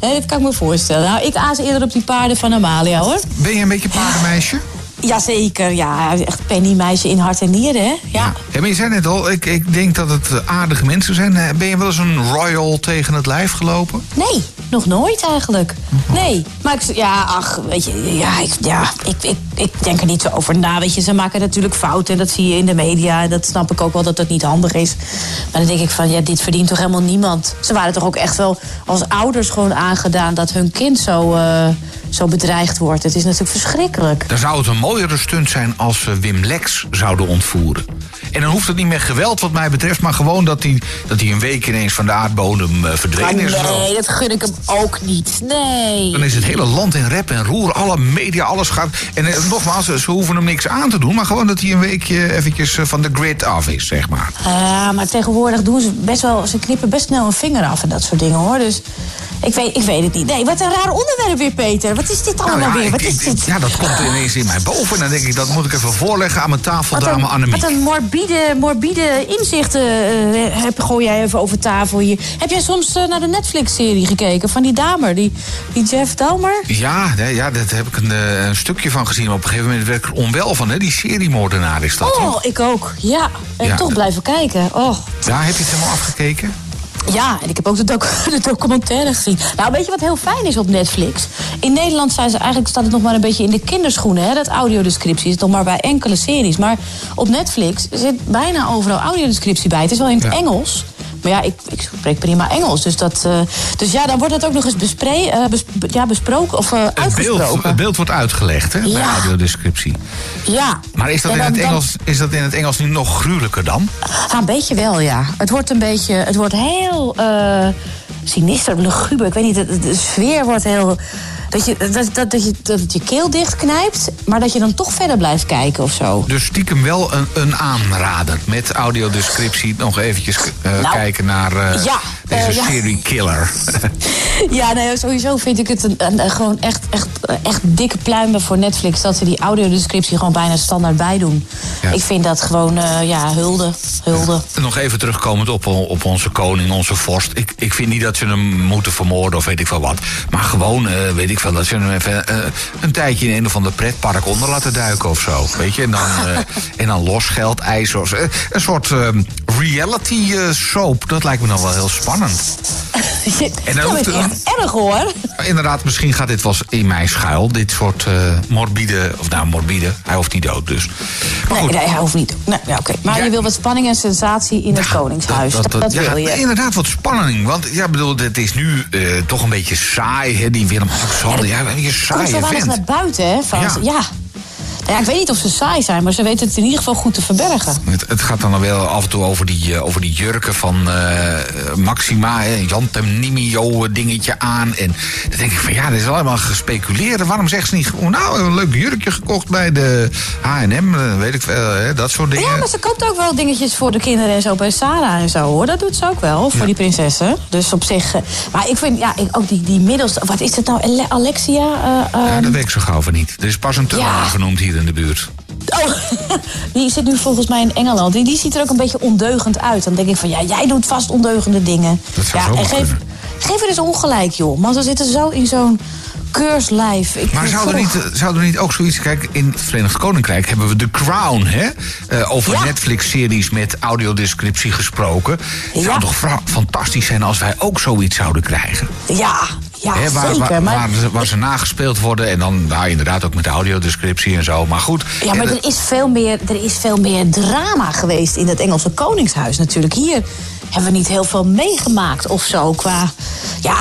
Hè, dat kan ik me voorstellen. Nou, ik aas eerder op die paarden van Amalia, hoor. Ben je een beetje paardenmeisje? Jazeker, ja. Echt pennymeisje in hart en nieren, hè? Ja. Ja, maar je zei net al, ik, ik denk dat het aardige mensen zijn. Eh, Ben je wel eens een royal tegen het lijf gelopen? Nee, nog nooit eigenlijk. Nee, maar ik, ja, ach, weet je, ja, ik, ja ik, ik, ik denk er niet zo over na. Weet je, ze maken natuurlijk fouten en dat zie je in de media. En dat snap ik ook wel dat dat niet handig is. Maar dan denk ik van, ja, dit verdient toch helemaal niemand. Ze waren toch ook echt wel als ouders gewoon aangedaan dat hun kind zo, eh, zo bedreigd wordt. Het is natuurlijk verschrikkelijk. Dan zou het een mooiere stunt zijn als ze Wim Lex zouden ontvoeren. En dan hoeft het niet meer geweld wat mij betreft... maar gewoon dat hij dat een week ineens van de aardbodem eh, verdwenen is. nee, dat gun ik hem ook niet. Nee. Dan is het hele land in rep en roer, alle media, alles gaat... En eh, nogmaals, ze hoeven hem niks aan te doen... maar gewoon dat hij een weekje eventjes eh, van de grid af is, zeg maar. Ja, maar tegenwoordig doen ze best wel. Ze knippen best snel een vinger af en dat soort dingen hoor. Dus ik weet, ik weet het niet. Nee, wat een raar onderwerp weer, Peter. Wat is dit allemaal Nou ja, weer? Wat ik- is dit? ja, dat komt ineens in mij boven. En dan denk ik, dat moet ik even voorleggen aan mijn Wat tafeldame een, Annemiek. wat een morbide, morbide inzichten eh, heb, gooi jij even over tafel hier. Heb jij soms eh, naar de Netflix-serie gekeken van die damer, die, die Jeff Dahmer? Ja, nee, ja, daar heb ik een, eh, een stukje van gezien. Maar op een gegeven moment werd ik er onwel van. Hè? Die seriemoordenaar is dat, toch? Oh, ik ook. Ja, en Ja. toch blijven kijken. Oh. Ja, heb je het helemaal afgekeken? Ja, en ik heb ook de, de documentaire gezien. Nou, weet je wat heel fijn is op Netflix? In Nederland zijn ze eigenlijk staat het nog maar een beetje in de kinderschoenen, hè? Dat audiodescriptie is nog maar bij enkele series. Maar op Netflix zit bijna overal audiodescriptie bij. Het is wel in het Ja. Engels. Maar ja, ik, ik spreek prima Engels. Dus, dat, eh, dus ja, dan wordt dat ook nog eens bespre eh, bes- ja, besproken of eh, Het beeld, uitgesproken. het beeld wordt uitgelegd, hè? Bij Ja. audiodescriptie. Ja. Maar is dat, in het dan- Engels, is dat in het Engels nu nog gruwelijker dan? Ja, een beetje wel, ja. Het wordt een beetje, het wordt heel eh sinister, luguber. Ik weet niet, de, de sfeer wordt heel... Dat je, dat, dat, dat, je, dat het je keel dichtknijpt, maar dat je dan toch verder blijft kijken of zo. Dus stiekem wel een, een aanrader. Met audiodescriptie nog eventjes eh, Nou, kijken naar eh, ja, deze eh, ja. serie Killer. Ja, nee, sowieso vind ik het een, gewoon echt, echt, echt dikke pluimen voor Netflix... dat ze die audiodescriptie gewoon bijna standaard bijdoen. Ja. Ik vind dat gewoon, ja, hulde, hulde. Nog even terugkomend op, op onze koning, onze vorst. Ik, ik vind niet dat ze hem moeten vermoorden of weet ik veel wat. Maar gewoon, weet ik veel, dat ze hem even eh, een tijdje in een of ander pretpark onder laten duiken of zo. Weet je, en dan, eh, en dan losgeld eisen. Of, zo. Eh, een soort eh, reality eh, soap, dat lijkt me dan wel heel spannend. En dat hoeft is echt erg hoor. Inderdaad, misschien gaat dit wel in mij schuil. Dit soort eh, morbide, of nou morbide, hij hoeft niet dood dus. Maar Nee, goed, nee, hij hoeft niet. Nee, ja, oké. Maar Ja. je wil wat spanning en sensatie in het Koningshuis. Dat, dat, ja, wil je. Inderdaad, wat spanning. Want ja, bedoel, het is nu eh, toch een beetje saai, hè, die Willem-Alexander. Ja, een beetje komt saai zo weinig naar buiten, hè? Frans? Ja. Ja. Ik weet niet of ze saai zijn, maar ze weten het in ieder geval goed te verbergen. Het, het gaat dan wel af en toe over die, eh, over die jurken van eh, Maxima. Hè, Jantem Nimio dingetje aan. En dan denk ik van ja, dit is allemaal gespeculeerd. Waarom zegt ze niet gewoon, nou, een leuk jurkje gekocht bij de H&M, eh, weet ik veel, hè, dat soort dingen. Ja, maar ze koopt ook wel dingetjes voor de kinderen en zo bij Sarah en zo hoor. Dat doet ze ook wel, voor die prinsessen. Dus op zich. eh, maar ik vind, ja, ik, ook die, die middelste. Wat is het nou? Ale- Alexia? eh, Ja, ehm, dat weet ik zo gauw van niet. Er is pas een Ja. genoemd hier in de buurt. Oh, die zit nu volgens mij in Engeland. Die, die ziet er ook een beetje ondeugend uit. Dan denk ik van, ja, jij doet vast ondeugende dingen. Dat zou ja, en geef, kunnen. geef er eens ongelijk, joh. Maar ze zitten zo in zo'n keurslijf. Ik Maar zou er, niet, zou er niet ook zoiets... Kijk, in het Verenigd Koninkrijk hebben we The Crown, hè? Eh, over Ja. Netflix-series met audiodescriptie gesproken. Het zou toch fantastisch zijn als wij ook zoiets zouden krijgen? Ja, ja waar, zeker. waar, maar... waar, ze- waar ze nagespeeld worden en dan nou, inderdaad ook met de audiodescriptie en zo. Maar goed. Ja, maar eh, er is, veel meer, er is veel meer drama geweest in het Engelse Koningshuis natuurlijk. Hier hebben we niet heel veel meegemaakt of zo. Qua, ja,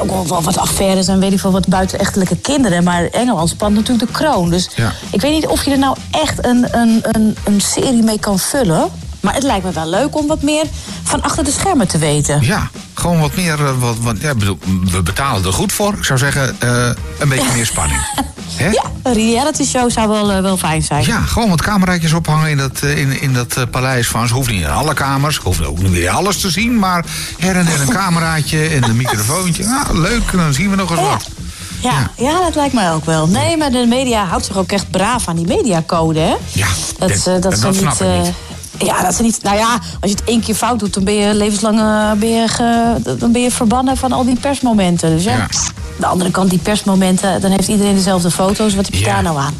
ook wel, wel wat affaires en weet ik veel wat buitenechtelijke kinderen. Maar Engeland spant natuurlijk de kroon. Dus Ja. ik weet niet of je er nou echt een, een, een, een serie mee kan vullen. Maar het lijkt me wel leuk om wat meer van achter de schermen te weten. Ja, gewoon wat meer. eh, Wat, wat, ja, bedoel, we betalen er goed voor. Ik zou zeggen, eh, een beetje meer spanning. Hè? Ja, een reality show zou wel, eh, wel fijn zijn. Ja, gewoon wat cameraatjes ophangen in dat, in, in dat paleis van. Ze hoeft niet in alle kamers, ze hoeft ook niet weer alles te zien. Maar her en der een cameraatje en een microfoontje. Ah, leuk, dan zien we nog eens Ja. wat. Ja, ja, dat lijkt mij ook wel. Nee, maar de media houdt zich ook echt braaf aan die mediacode, hè? Ja, Dat, dat- dat, dat ze snap niet, ik niet. Ja, dat ze niet. Nou ja, als je het één keer fout doet, dan ben je levenslang eh, ben je ge- dan ben je verbannen van al die persmomenten. Dus ja, Ja. de andere kant, die persmomenten, dan heeft iedereen dezelfde foto's. Wat heb je daar nou aan?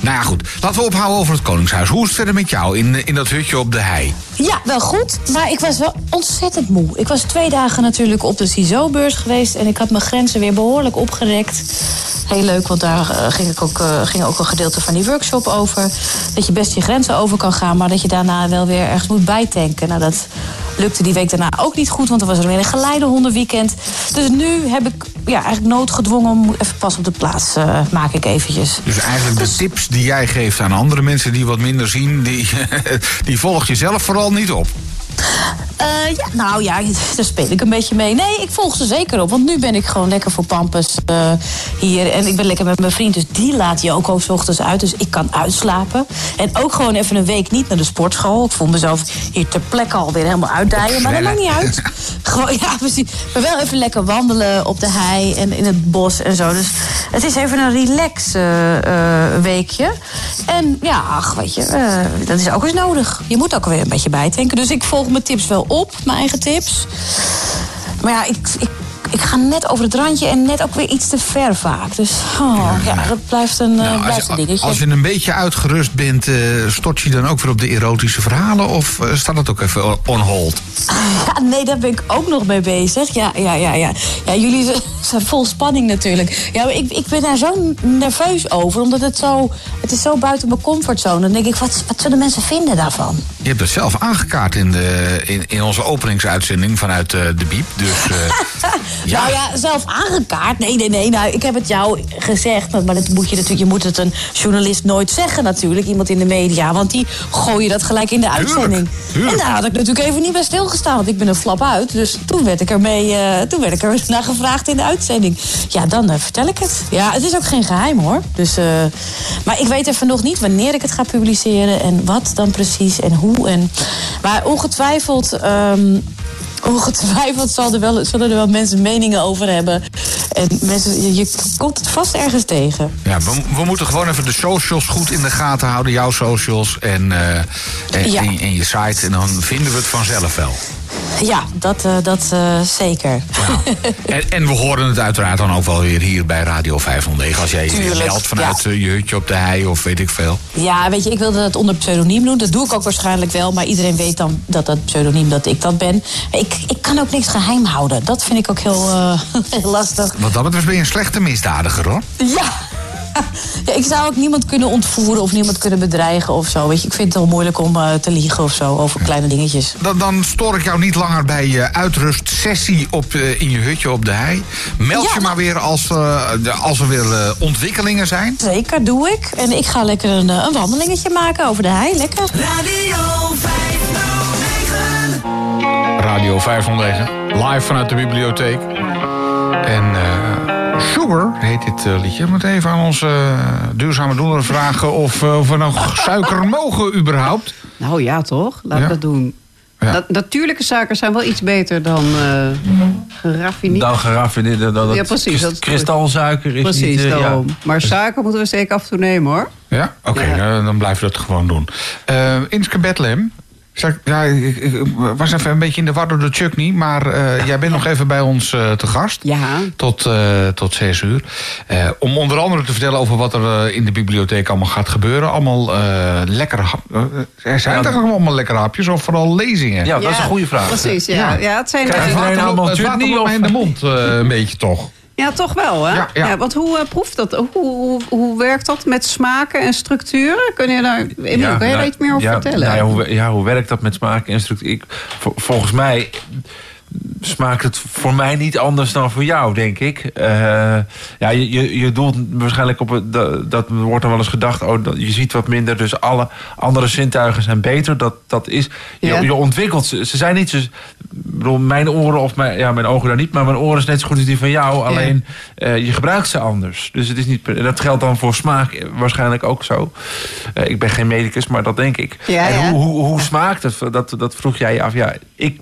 Nou ja, goed. Laten we ophouden over het Koningshuis. Hoe is het verder met jou in, in dat hutje op de hei? Ja, wel goed. Maar ik was wel ontzettend moe. Ik was twee dagen natuurlijk op de CISO-beurs geweest. En ik had mijn grenzen weer behoorlijk opgerekt. Heel leuk, want daar eh, ging, ik ook, eh, ging ook een gedeelte van die workshop over. Dat je best je grenzen over kan gaan, maar dat je daarna wel weer ergens moet bijtanken. Nou, dat lukte die week daarna ook niet goed, want er was er weer een geleidehondenweekend. Dus nu heb ik ja, eigenlijk noodgedwongen om even pas op de plaats eh, maak ik eventjes. Dus eigenlijk de tips die jij geeft aan andere mensen die wat minder zien, die, die volg je zelf vooral niet op. Eh, ja, nou ja, daar speel ik een beetje mee. Nee, ik volg ze zeker op. Want nu ben ik gewoon lekker voor Pampus eh, hier. En ik ben lekker met mijn vriend. Dus die laat Joko 's ochtends uit. Dus ik kan uitslapen. En ook gewoon even een week niet naar de sportschool. Ik voel mezelf hier ter plekke alweer helemaal uitdijen. Maar dat maakt niet uit. Gewoon, ja, precies. Maar wel even lekker wandelen op de hei en in het bos en zo. Dus het is even een relax eh, weekje. En ja, ach, weet je, dat is ook eens nodig. Je moet ook weer een beetje bijdenken. Dus ik volg mijn tips wel op, mijn eigen tips. Maar ja, ik, ik, ik ga net over het randje en net ook weer iets te ver vaak. Dus oh, ja, dat blijft een, eh, Nou, blijft als, je, dingetje. als je een beetje uitgerust bent, eh, stort je dan ook weer op de erotische verhalen? Of eh, staat dat ook even on hold? Ja, nee, daar ben ik ook nog mee bezig. Ja, ja, ja, ja. ja jullie zijn vol spanning natuurlijk. Ja, ik, ik ben daar zo nerveus over, omdat het zo, het is zo buiten mijn comfortzone. Dan denk ik, wat, wat zullen mensen vinden daarvan? Je hebt het zelf aangekaart in, de, in, in onze openingsuitzending vanuit de Biep. Dus ja. Nou ja, zelf aangekaart. Nee, nee, nee. Nou, ik heb het jou gezegd. Maar dat moet je natuurlijk. Je moet het een journalist nooit zeggen, natuurlijk. Iemand in de media. Want die gooien dat gelijk in de uitzending. tuurlijk. En daar had ik natuurlijk even niet bij stilgestaan. Want ik ben een flap uit. Dus toen werd ik ermee. eh, toen werd ik er naar gevraagd in de uitzending. Ja, dan eh, vertel ik het. Ja, het is ook geen geheim hoor. Dus, eh, maar ik weet even nog niet wanneer ik het ga publiceren. En wat dan precies en hoe. En, maar ongetwijfeld. ehm, Ongetwijfeld zal er wel, zullen er wel mensen meningen over hebben. En mensen, je, je komt het vast ergens tegen. Ja, we, we moeten gewoon even de socials goed in de gaten houden. Jouw socials en, eh, en, Ja. en, en je site. En dan vinden we het vanzelf wel. Ja, dat, eh, dat eh, zeker. En, en we horen het uiteraard dan ook wel weer hier bij Radio 509. Als jij je meldt vanuit ja. eh, je hutje op de hei of weet ik veel. Ja, weet je, ik wilde dat onder pseudoniem doen. Dat doe ik ook waarschijnlijk wel. Maar iedereen weet dan dat dat pseudoniem dat ik dat ben. Ik, ik kan ook niks geheim houden. Dat vind ik ook heel, heel lastig. Wat dat betreft ben je een slechte misdadiger hoor. Ja. Ja. Ik zou ook niemand kunnen ontvoeren of niemand kunnen bedreigen of zo. Weet je, ik vind het heel moeilijk om eh, te liegen of zo over kleine dingetjes. Dan, dan stoor ik jou niet langer bij je uitrustsessie op, eh, in je hutje op de hei. Meld Ja. je maar weer als, eh, de- als er weer ontwikkelingen zijn. Zeker, doe ik. En ik ga lekker een, een wandelingetje maken over de hei. Lekker. Radio 509. Radio 509, live vanuit de bibliotheek. En eh, Sugar heet dit eh, liedje. We moeten even aan onze eh, duurzame doener vragen of, eh, of we nog suiker mogen überhaupt. Nou ja, toch? Laat Ja. dat doen. Ja. Dat, natuurlijke suikers zijn wel iets beter dan eh geraffineerd. Dan geraffineerde, dat, Ja, precies, dat is- kristalsuiker is Precies, niet... ja. Maar suiker moeten we zeker af en toe nemen, hoor. Ja? Oké, Ja. dan blijven we dat gewoon doen. Eh Inske Bethlehem, Zeg, ja, ik, ik was even een beetje in de war door de Chuckney, maar eh, jij bent nog even bij ons eh, te gast. Ja. Tot, eh, tot zes uur. Eh, om onder andere te vertellen over wat er eh, in de bibliotheek allemaal gaat gebeuren. Allemaal eh, lekkere hap- eh, Er zijn toch allemaal lekkere hapjes of vooral lezingen? Ja, dat is een goede vraag. Precies, ja. ja. het zijn Krijg je allemaal chutney, mij of- in de mond eh, een beetje toch. Toch wel, hè? Ja, ja. want hoe eh, proeft dat? Hoe, hoe, hoe werkt dat met smaken en structuren? Kun je daar, Emiel, kun je nou, iets meer over ja, vertellen? nou ja, hoe, ja, hoe werkt dat met smaak en vol- volgens mij smaakt het voor mij niet anders dan voor jou, denk ik. Eh, ja, je, je, je doelt waarschijnlijk op het, dat, dat wordt er wel eens gedacht, oh, dat, je ziet wat minder, dus alle andere zintuigen zijn beter. Dat, dat is, je, Ja. je ontwikkelt ze. Ze zijn niet zo. Bedoel, mijn oren of mijn, ja, mijn ogen daar niet, maar mijn oren is net zo goed als die van jou. Alleen eh, je gebruikt ze anders. Dus het is niet. per- Dat geldt dan voor smaak waarschijnlijk ook zo. Eh, ik ben geen medicus, maar dat denk ik. Ja, en. Hoe, hoe, hoe smaakt het? Dat, dat vroeg jij je af. Ja, ik.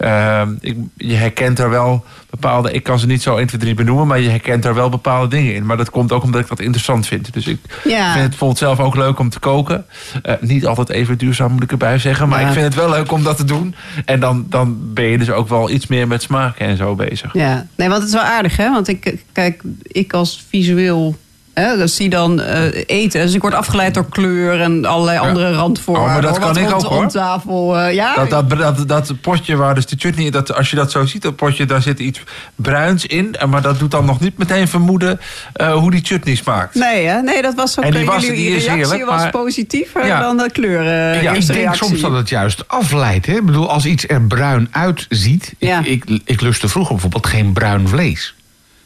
Eh, ik, je herkent er wel bepaalde. Ik kan ze niet zo 1, 2, 3 benoemen, maar je herkent er wel bepaalde dingen in. Maar dat komt ook omdat ik dat interessant vind. Dus ik Ja. vind het bijvoorbeeld zelf ook leuk om te koken. Eh, niet altijd even duurzaam, moet ik erbij zeggen. Maar Ja. ik vind het wel leuk om dat te doen. En dan, dan ben je dus ook wel iets meer met smaken en zo bezig. Ja, nee, want het is wel aardig, hè? Want ik, kijk, ik als visueel hè, dus zie dan eh, eten. Dus ik word afgeleid door kleur en allerlei andere randvoorwaarden. Oh, maar dat hoor, kan wat ik ook, hoor. Tafel, eh, ja. Dat, dat, dat, dat potje waar dus de chutney, dat, als je dat zo ziet, dat potje, daar zit iets bruins in. En Maar dat doet dan nog niet meteen vermoeden eh, hoe die chutney smaakt. Nee, hè? nee, dat was ook En die was- die is reactie heerlijk, was maar- positiever Ja. dan de kleuren. Ja, ik denk reactie. soms dat het juist afleidt. Hè? Ik bedoel, als iets er bruin uitziet. Ja. Ik, ik, ik lustte vroeger bijvoorbeeld geen bruin vlees.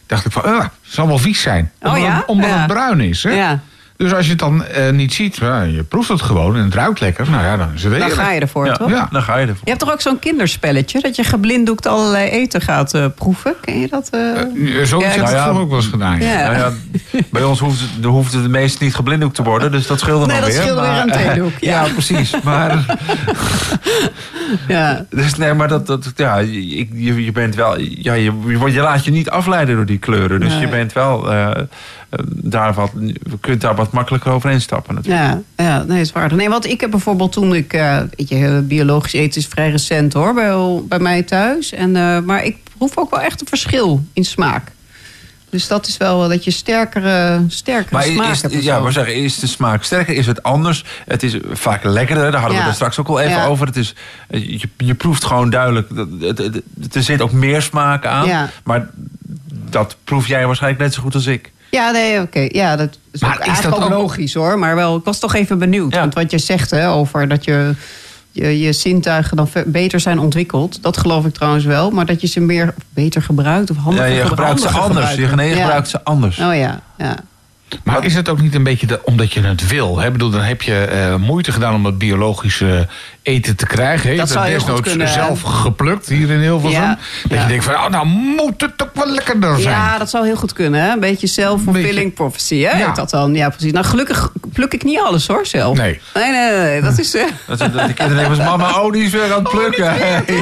Dacht ik van, ah, het zal wel vies zijn. Oh Omdat, ja? het, omdat Ja. het bruin is. Hè? Ja. Dus als je het dan eh, niet ziet, ja, je proeft het gewoon en het ruikt lekker. Nou ja, dan is het Dan ga je ervoor, Ja, toch? ja, dan ga je ervoor. Je hebt toch ook zo'n kinderspelletje? Dat je geblinddoekt allerlei eten gaat eh, proeven? Ken je dat? eh? Eh, Zoiets Ja, heb ik nou ja. vroeger ook wel eens gedaan. ja. Ja. Nou ja, bij ons hoeft, het- hoeft het de meest niet geblinddoekt te worden, dus dat scheelde Nee, nog dat weer. scheelde weer maar- een theedoek, ja. ja, precies. Maar, ja. dus nee, maar dat, dat, ja, je, je, je bent wel, ja, je, je, wordt- je laat je niet afleiden door die kleuren. Dus Nee. je bent wel, eh, eh, daar wat, je kunt daar wat makkelijker overheen stappen natuurlijk. Ja, ja, nee, is waar. Nee, want ik heb bijvoorbeeld toen ik, weet je, biologisch eten is vrij recent hoor, bij, bij mij thuis. En, eh, maar ik proef ook wel echt een verschil in smaak. Dus dat is wel dat je sterkere, sterkere Maar smaak is, hebt. ja, maar zeggen, is de smaak sterker? Is het anders? Het is vaak lekkerder. Daar hadden Ja. we er straks ook al even Ja. over. Het is, je, je proeft gewoon duidelijk. het- het- het- Er zit ook meer smaak aan. Ja. Maar dat proef jij waarschijnlijk net zo goed als ik. Ja, nee, oké. Ja, dat is Maar ook is eigenlijk dat ook logisch hoor. Maar wel, ik was toch even benieuwd. Ja. Want wat je zegt hè, over dat je, je je zintuigen dan beter zijn ontwikkeld. Dat geloof ik trouwens wel. Maar dat je ze meer beter gebruikt of Ja, handiger je gebruikt ze anders. Je gebruikt. nee, Ja. gebruikt ze anders. Oh ja, ja. Maar is het ook niet een beetje de- omdat je het wil? Hè? Ik bedoel, dan heb je eh, moeite gedaan om dat biologische eten te krijgen. hè? Je Dat goed desnoods kunnen. zelf geplukt hier in Hilversum. Ja, Dat ja. je denkt van, oh, nou moet het ook wel lekkerder zijn. Ja, dat zou heel goed kunnen. Hè? Een beetje self-fulfilling Beetje- prophecy. Hè? Ja. Dat dan? Ja, precies. Nou, gelukkig pluk ik niet alles hoor, zelf. Nee. Nee, nee, nee. nee. Dat is... eh, Dat, dat die kinderen denken, mama, oh, die is weer aan het plukken.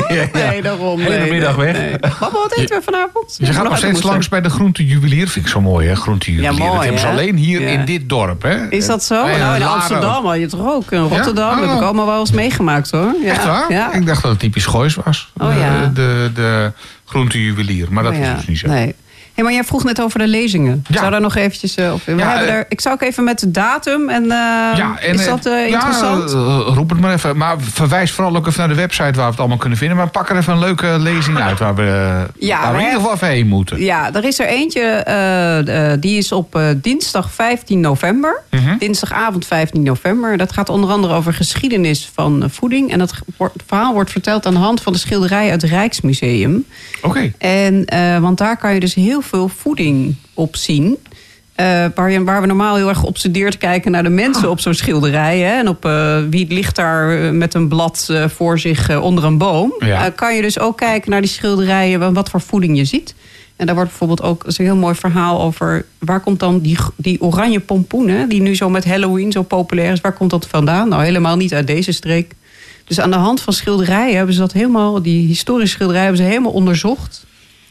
Ja. Nee, daarom. Hele nee, middag weg. nee. Papa, wat eten we vanavond? Je gaat nog steeds langs bij de groentejuwelier. Vind ik zo mooi, hè? Groentejuwelier. Ja, mooi, dat hebben ze alleen hier Ja. in dit dorp, hè? Is dat zo? Nou, in. Amsterdam had je toch ook. In Rotterdam heb ik Oh. allemaal wel eens meegemaakt hoor. Ja. Echt waar? Ja. Ik dacht dat het typisch Goois was. Oh, de, ja. de, de groentejuwelier. Maar dat Oh, is dus niet zo. Nee. Hey, maar jij vroeg net over de lezingen. Ja. Zou daar nog eventjes... eh, of, Ja, hebben eh, er, ik zou ook even met de datum en... eh, Ja, en, is dat eh, interessant? eh, roep het maar even. Maar verwijs vooral ook even naar de website waar we het allemaal kunnen vinden. Maar pak er even een leuke lezing uit waar we, Ja, waar we in ieder geval even heen moeten. Ja, er is er eentje, eh, eh, die is op eh, dinsdag 15 november. Mhm. Dinsdagavond 15 november. Dat gaat onder andere over geschiedenis van eh, voeding. En dat verhaal wordt verteld aan de hand van de schilderij uit het Rijksmuseum. Oké. En, eh, want daar kan je dus heel veel voeding op zien. Eh, waar, waar we normaal heel erg geobsedeerd kijken naar de mensen op zo'n schilderij. Hè, en op eh, wie ligt daar eh, met een blad voor zich onder een boom. Ja. Kan je dus ook kijken naar die schilderijen, wa- wat voor voeding je ziet. En daar wordt bijvoorbeeld ook een heel mooi verhaal over... waar komt dan die, die oranje pompoen, hè, die nu zo met Halloween zo populair is... waar komt dat vandaan? Nou, helemaal niet uit deze streek. Dus aan de hand van schilderijen hebben ze dat helemaal... die historische schilderijen hebben ze helemaal onderzocht...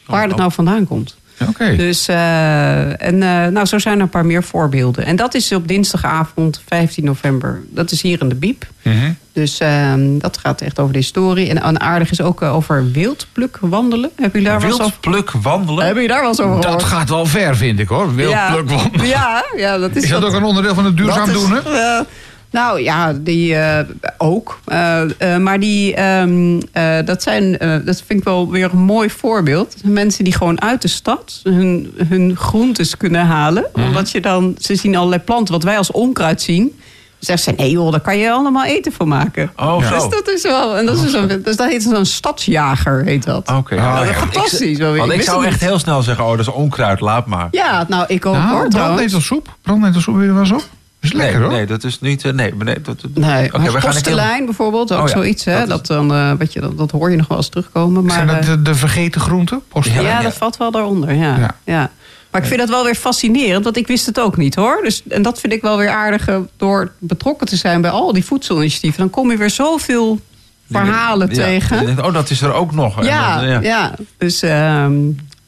waar dat oh. nou vandaan komt. Oké. Dus, eh, en eh, nou, zo zijn er een paar meer voorbeelden. En dat is op dinsdagavond 15 november. Dat is hier in de Biep. Mhm. Dus ehm, dat gaat echt over de historie. En, en aardig is ook eh, over wildpluk wandelen. Hebben jullie daar wel Wildpluk wandelen. hebben jullie daar wel eens over Dat gehoord? gaat wel ver, vind ik hoor. Wildpluk ja. wandelen. Ja, ja, dat is, Is dat ook een onderdeel van het duurzaam dat is, doen? Hè? Nou ja, die eh, ook. Eh, eh, maar die, ehm, eh, dat, zijn, eh, dat vind ik wel weer een mooi voorbeeld. Mensen die gewoon uit de stad hun, hun groentes kunnen halen. Mhm. Omdat je dan, ze zien allerlei planten wat wij als onkruid zien. Zeggen ze, nee joh, daar kan je allemaal eten van maken. Oh, Dus zo. dat is wel, en dat, is een, dus dat heet zo'n stadsjager, heet dat. Oké. Oh, Nou, ja. ik- Fantastisch. wel weer. Want ik zou echt heel snel zeggen, oh, dat is onkruid, laat maar. Ja, nou, ik ook Nou, hoor brandnetelsoep. Brandnetelsoep, wil je wel eens op? Is lekker nee, hoor. nee, dat is niet... eh, nee, nee, dat, Nee, maar we gaan bijvoorbeeld, ook Oh ja, zoiets. Hè? dat Dat, is- dan, eh, wat je, dat, dat hoor je nog wel eens terugkomen. Maar, Zijn dat eh, de, de vergeten groenten? Postelijn? ja, ja. dat valt wel daaronder. Ja. Ja. Ja. Maar ik vind dat wel weer fascinerend, want ik wist het ook niet hoor. Dus, en dat vind ik wel weer aardig door betrokken te zijn bij al die voedselinitiatieven. Dan kom je weer zoveel verhalen Ja, tegen. oh, dat is er ook nog. Ja, dan, ja. Dus, ehm,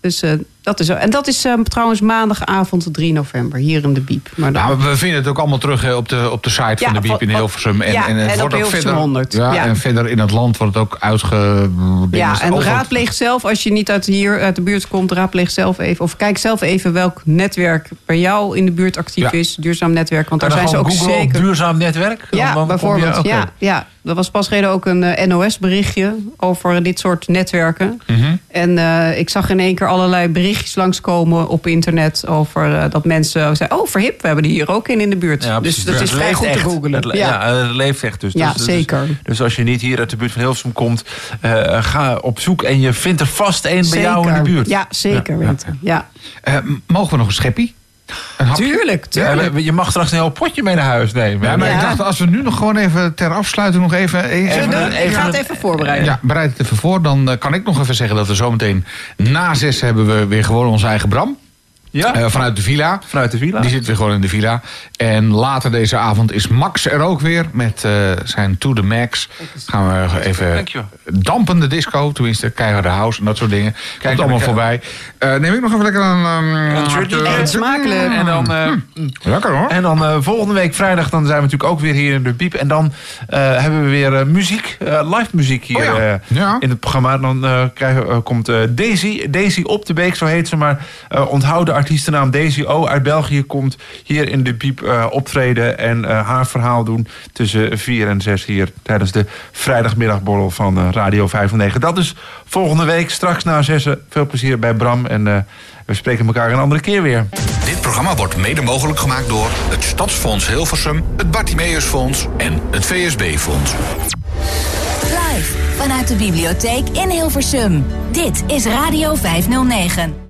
dus dat is zo. En dat is ehm, trouwens maandagavond 3 november hier in de Biep. Maar dan- Nou, we vinden het ook allemaal terug op, de, op de site Ja, van de Biep in Hilversum. En, ja, en, het en wordt ook verder, 100, Ja, ja. En verder in het land wordt het ook uitge... Ja, en over- raadpleeg zelf, als je niet uit hier uit de buurt komt, raadpleeg zelf even. Of kijk zelf even welk netwerk bij jou in de buurt actief is. Duurzaam netwerk, want En daar zijn ze ook op zeker. duurzaam netwerk? Ja, dan je- bijvoorbeeld. Ja, ja, er was pas geleden ook een eh, NOS-berichtje over dit soort netwerken. Mhm. En eh, ik zag in één keer allerlei berichtjes langskomen op internet over eh, dat mensen zeiden: Oh, verhip, we hebben die hier ook in in de buurt. Ja, dus dat is vrij goed te. Het, le- ja, het leeft echt dus. Ja, dus, dus- zeker. Dus, als je niet hier uit de buurt van Hilversum komt, eh, ga op zoek en je vindt er vast één bij jou in de buurt. Ja, zeker Ja. Ja, Eh, mogen we nog een scheppie? Tuurlijk, Ja, je mag straks een heel potje mee naar huis nemen. Ja, maar Ja. ik dacht, als we nu nog gewoon even ter afsluiting nog even... Even even ga het even voorbereiden. Ja, bereid het even voor. Dan eh, kan ik nog even zeggen dat we zometeen na zes hebben we weer gewoon onze eigen Bram. Ja? Eh, vanuit de villa. Vanuit de villa? Die zit weer gewoon in de villa. En later deze avond is Max er ook weer met eh, zijn To The Max. Gaan we even dampende disco, tenminste keiharde house en dat soort dingen. Komt allemaal voorbij. Eh, neem ik nog even lekker een... Um. Eet smakelijk. En dan, eh, Lekker hoor. en dan eh, volgende week vrijdag dan zijn we natuurlijk ook weer hier in de Biep. En dan eh, hebben we weer muziek, eh, live muziek hier Oh ja. Ja. in het programma. Dan eh, krijgen, komt Daisy, Daisy op de beek, zo heet ze. Maar eh onthoud de artiestennaam Daisy O uit België komt hier in de Biep eh, optreden. En eh, haar verhaal doen tussen 4 en 6 hier tijdens de vrijdagmiddagborrel van eh, Radio 509. Dat is volgende week, straks na 6. Veel plezier bij Bram en eh, we spreken elkaar een andere keer weer. Dit programma wordt mede mogelijk gemaakt door het Stadsfonds Hilversum, het Bartimeusfonds en het VSB-fonds. Live vanuit de bibliotheek in Hilversum. Dit is Radio 509.